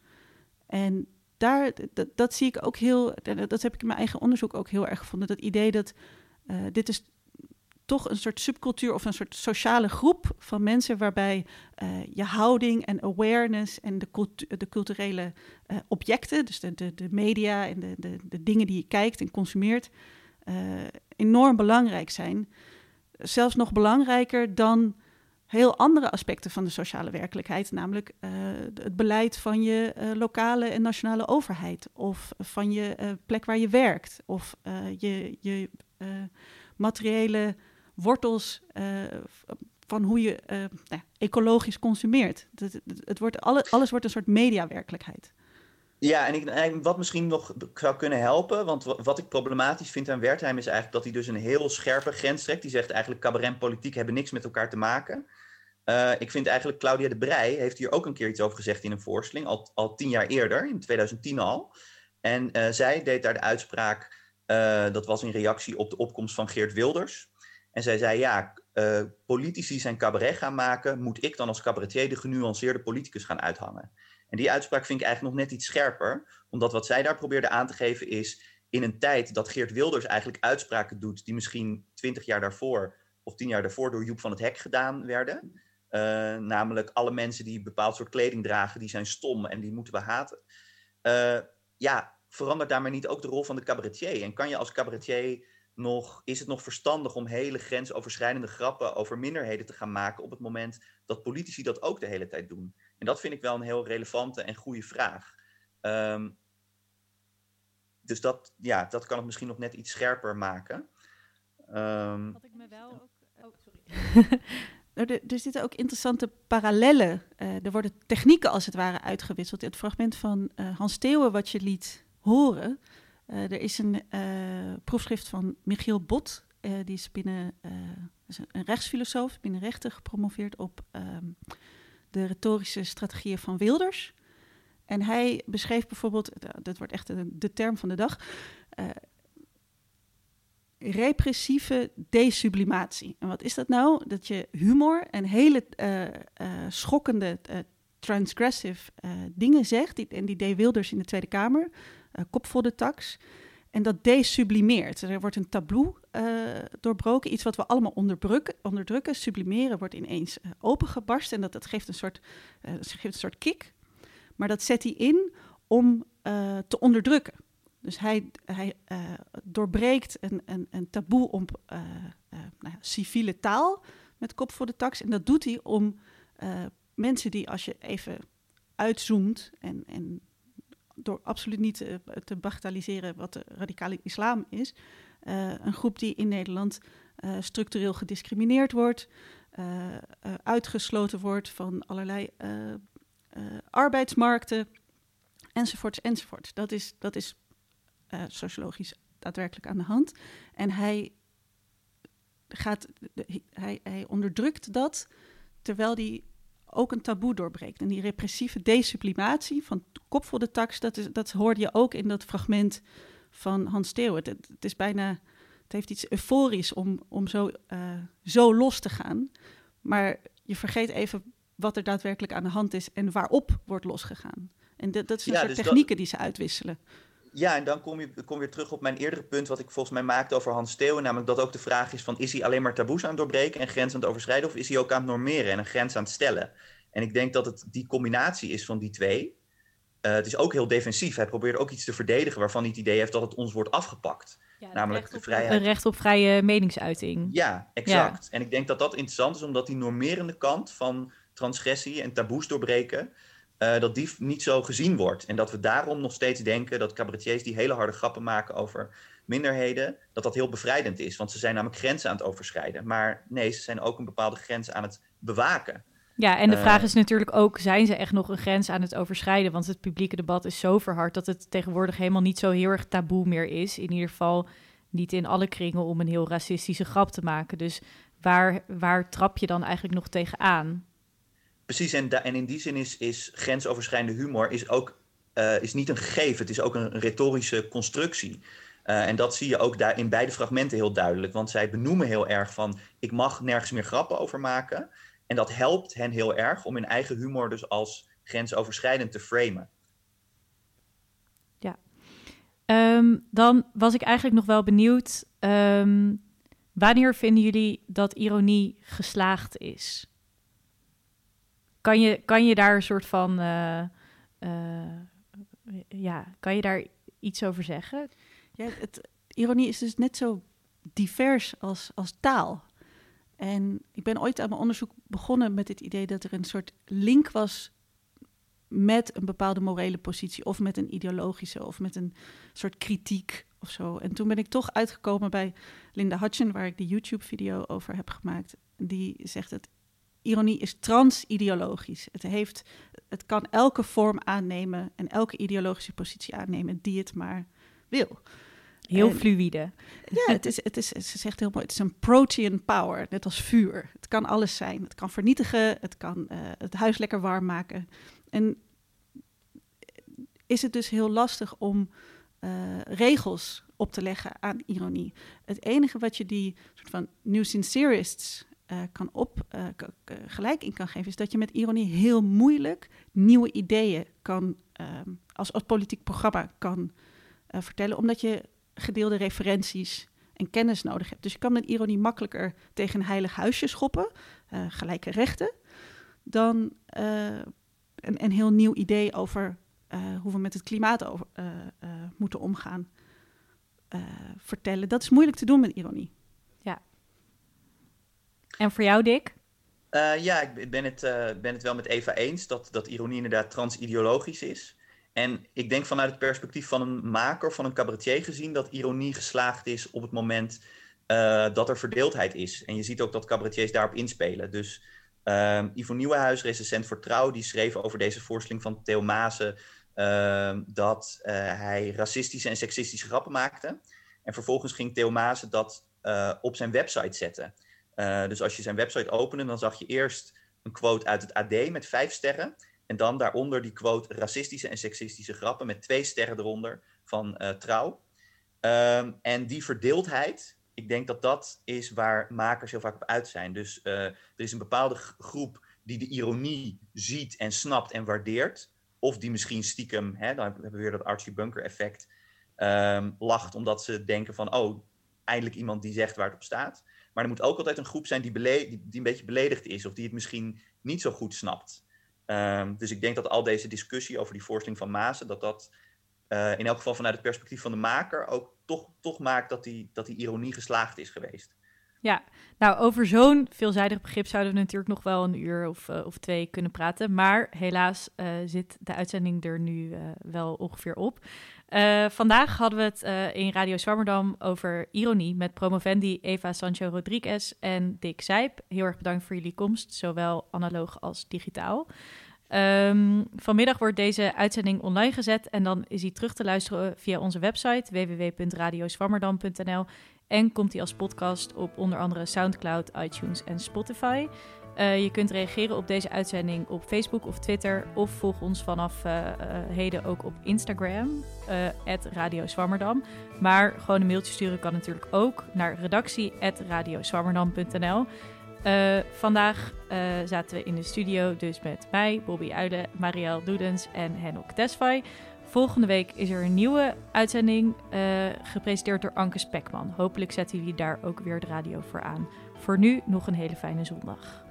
En daar, dat, zie ik ook heel, dat heb ik in mijn eigen onderzoek ook heel erg gevonden. Dat idee dat dit is toch een soort subcultuur of een soort sociale groep van mensen waarbij je houding en awareness en de, de culturele objecten, dus de, de, de media en de, de, de, dingen die je kijkt en consumeert, enorm belangrijk zijn zelfs nog belangrijker dan heel andere aspecten van de sociale werkelijkheid, namelijk uh, het beleid van je uh, lokale en nationale overheid, of van je uh, plek waar je werkt, of je, je materiële wortels van hoe je nou, ecologisch consumeert. Het, het wordt, alle, alles wordt een soort mediawerkelijkheid. Ja, en, wat misschien nog zou kunnen helpen, want wat ik problematisch vind aan Wertheim is eigenlijk dat hij dus een heel scherpe grens trekt. Die zegt eigenlijk cabaret en politiek hebben niks met elkaar te maken. Uh, ik vind eigenlijk Claudia de Brij heeft hier ook een keer iets over gezegd in een voorstelling, al, al tien jaar eerder, in 2010 al. En uh, zij deed daar de uitspraak, uh, dat was in reactie op de opkomst van Geert Wilders. En zij zei, ja, politici zijn cabaret gaan maken, moet ik dan als cabaretier de genuanceerde politicus gaan uithangen? En die uitspraak vind ik eigenlijk nog net iets scherper, omdat wat zij daar probeerde aan te geven is, in een tijd dat Geert Wilders eigenlijk uitspraken doet die misschien twintig jaar daarvoor of tien jaar daarvoor door Joep van het Hek gedaan werden. Uh, namelijk alle mensen die een bepaald soort kleding dragen, die zijn stom en die moeten we haten. Uh, ja, verandert daarmee niet ook de rol van de cabaretier? En kan je als cabaretier nog, is het nog verstandig om hele grensoverschrijdende grappen over minderheden te gaan maken op het moment dat politici dat ook de hele tijd doen? En dat vind ik wel een heel relevante en goede vraag. Um, dus dat, ja, dat kan het misschien nog net iets scherper maken. Um, Wat ik me wel ook. Oh, sorry. [LAUGHS] er, er, zitten ook interessante parallellen. Uh, er worden technieken als het ware uitgewisseld. In het fragment van uh, Hans Theeuwen, wat je liet horen. Uh, er is een proefschrift van Michiel Bot. die is binnen is een rechtsfilosoof, binnen rechten gepromoveerd op um, de retorische strategieën van Wilders. En hij beschreef bijvoorbeeld, dat wordt echt de term van de dag, uh, repressieve desublimatie. En wat is dat nou? Dat je humor en hele uh, schokkende, transgressive dingen zegt, en die deed Wilders in de Tweede Kamer, kop voor de tax. En dat desublimeert. Er wordt een taboe doorbroken, iets wat we allemaal onderdrukken. Sublimeren wordt ineens opengebarst en dat, dat geeft, een soort, geeft een soort kick. Maar dat zet hij in om uh, te onderdrukken. Dus hij, hij uh, doorbreekt een, een, een taboe om uh, nou civiele taal met kop voor de tax. En dat doet hij om mensen die, als je even uitzoomt en, en door absoluut niet te, te bagatelliseren wat de radicale islam is, een groep die in Nederland structureel gediscrimineerd wordt, uitgesloten wordt van allerlei arbeidsmarkten, enzovoorts, enzovoorts. Dat is, dat is sociologisch daadwerkelijk aan de hand. En hij, gaat, hij, hij onderdrukt dat terwijl hij ook een taboe doorbreekt. En die repressieve desublimatie van kop voor de tax, dat, is, dat hoorde je ook in dat fragment van Hans Theeuwen. Het, het is bijna, het heeft iets euforisch om, om zo, uh, zo los te gaan. Maar je vergeet even wat er daadwerkelijk aan de hand is en waarop wordt losgegaan. En dat, dat is een ja, soort dus technieken dat... die ze uitwisselen. Ja, en dan kom je kom weer terug op mijn eerdere punt, wat ik volgens mij maakte over Hans Steeuwen. Namelijk dat ook de vraag is: van, is hij alleen maar taboes aan het doorbreken en grenzen aan het overschrijden, of is hij ook aan het normeren en een grens aan het stellen? En ik denk dat het die combinatie is van die twee. Uh, het is ook heel defensief. Hij probeert ook iets te verdedigen waarvan hij het idee heeft dat het ons wordt afgepakt. Ja, namelijk de vrijheid. Een recht op vrije meningsuiting. Ja, exact. Ja. En ik denk dat dat interessant is, omdat die normerende kant van transgressie en taboes doorbreken, uh, dat die niet zo gezien wordt. En dat we daarom nog steeds denken dat cabaretiers die hele harde grappen maken over minderheden, dat dat heel bevrijdend is. Want ze zijn namelijk grenzen aan het overschrijden. Maar nee, ze zijn ook een bepaalde grens aan het bewaken. Ja, en de vraag is natuurlijk ook, zijn ze echt nog een grens aan het overschrijden? Want het publieke debat is zo verhard dat het tegenwoordig helemaal niet zo heel erg taboe meer is. In ieder geval niet in alle kringen om een heel racistische grap te maken. Dus waar, waar trap je dan eigenlijk nog tegenaan? Precies, en, en in die zin is, grensoverschrijdende humor is ook uh, is niet een gegeven, het is ook een, retorische constructie. Uh, en dat zie je ook daar in beide fragmenten heel duidelijk. Want zij benoemen heel erg van, ik mag nergens meer grappen over maken. En dat helpt hen heel erg om hun eigen humor dus als grensoverschrijdend te framen. Ja. Um, dan was ik eigenlijk nog wel benieuwd, um, wanneer vinden jullie dat ironie geslaagd is? Kan je, kan je daar een soort van. Uh, uh, ja, kan je daar iets over zeggen? Ja, het, ironie is dus net zo divers als, als taal. En ik ben ooit aan mijn onderzoek begonnen met het idee dat er een soort link was met een bepaalde morele positie, of met een ideologische, of met een soort kritiek of zo. En toen ben ik toch uitgekomen bij Linda Hutchen, waar ik de YouTube-video over heb gemaakt. Die zegt dat ironie is transideologisch. Het, heeft, het kan elke vorm aannemen en elke ideologische positie aannemen die het maar wil. Heel En- fluïde. Ja, het is, het is, ze zegt heel mooi, het is een protein power, net als vuur. Het kan alles zijn. Het kan vernietigen, het kan eh, het huis lekker warm maken. En is het dus heel lastig om eh, regels op te leggen aan ironie. Het enige wat je die soort van new sincerists eh, kan op, eh, gelijk in kan geven, is dat je met ironie heel moeilijk nieuwe ideeën kan, ehm, als, als politiek programma kan eh, vertellen, omdat je gedeelde referenties en kennis nodig hebt. Dus je kan met ironie makkelijker tegen een heilig huisje schoppen, gelijke rechten, dan een, heel nieuw idee over hoe we met het klimaat moeten omgaan vertellen. Dat is moeilijk te doen met ironie. En voor jou, Dick? Eh, ja, ik ben het, eh, ben het wel met Eva eens dat, dat ironie inderdaad transideologisch is. En ik denk vanuit het perspectief van een maker, van een cabaretier gezien, dat ironie geslaagd is op het moment eh, dat er verdeeldheid is. En je ziet ook dat cabaretiers daarop inspelen. Dus ehm Ivo Nieuwenhuis, recensent voor Trouw, die schreef over deze voorstelling van Theo ehm, dat hij racistische en seksistische grappen maakte. En vervolgens ging Theo dat op zijn website zetten. Eh, dus als je zijn website opende, dan zag je eerst een quote uit het AD met vijf sterren. En dan daaronder die quote racistische en seksistische grappen met twee sterren eronder van eh, Trouw. Ehm, en die verdeeldheid, ik denk dat dat is waar makers heel vaak op uit zijn. Dus eh, er is een bepaalde groep die de ironie ziet en snapt en waardeert. Of die misschien stiekem, hè, dan hebben we weer dat Archie Bunker effect, ehm, lacht omdat ze denken van, oh, eindelijk iemand die zegt waar het op staat. Maar er moet ook altijd een groep zijn die, die, een beetje beledigd is of die het misschien niet zo goed snapt. Ehm, dus ik denk dat al deze discussie over die voorstelling van Maasen, dat dat eh, in elk geval vanuit het perspectief van de maker ook toch, toch maakt dat die, dat die ironie geslaagd is geweest. Ja, nou over zo'n veelzijdig begrip zouden we natuurlijk nog wel een uur of, eh, of twee kunnen praten. Maar helaas eh, zit de uitzending er nu wel ongeveer op. Eh, vandaag hadden we het eh, in Radio Zwammerdam over ironie met promovendi Eva Sancho Rodriguez en Dick Zijp. Heel erg bedankt voor jullie komst, zowel analoog als digitaal. Ehm, vanmiddag wordt deze uitzending online gezet en dan is hij terug te luisteren via onze website www.radioswammerdam.nl en komt hij als podcast op onder andere SoundCloud, iTunes en Spotify. Eh, je kunt reageren op deze uitzending op Facebook of Twitter. Of volg ons vanaf eh, eh, heden ook op Instagram, Radio Zwammerdam. Maar gewoon een mailtje sturen kan natuurlijk ook naar redactie.radioswammerdam.nl. Vandaag zaten we in de studio dus met mij, Bobby Uilen, Marielle Doedens en Henok Desfai. Volgende week is er een nieuwe uitzending, gepresenteerd door Anke Spekman. Hopelijk zetten jullie daar ook weer de radio voor aan. Voor nu nog een hele fijne zondag.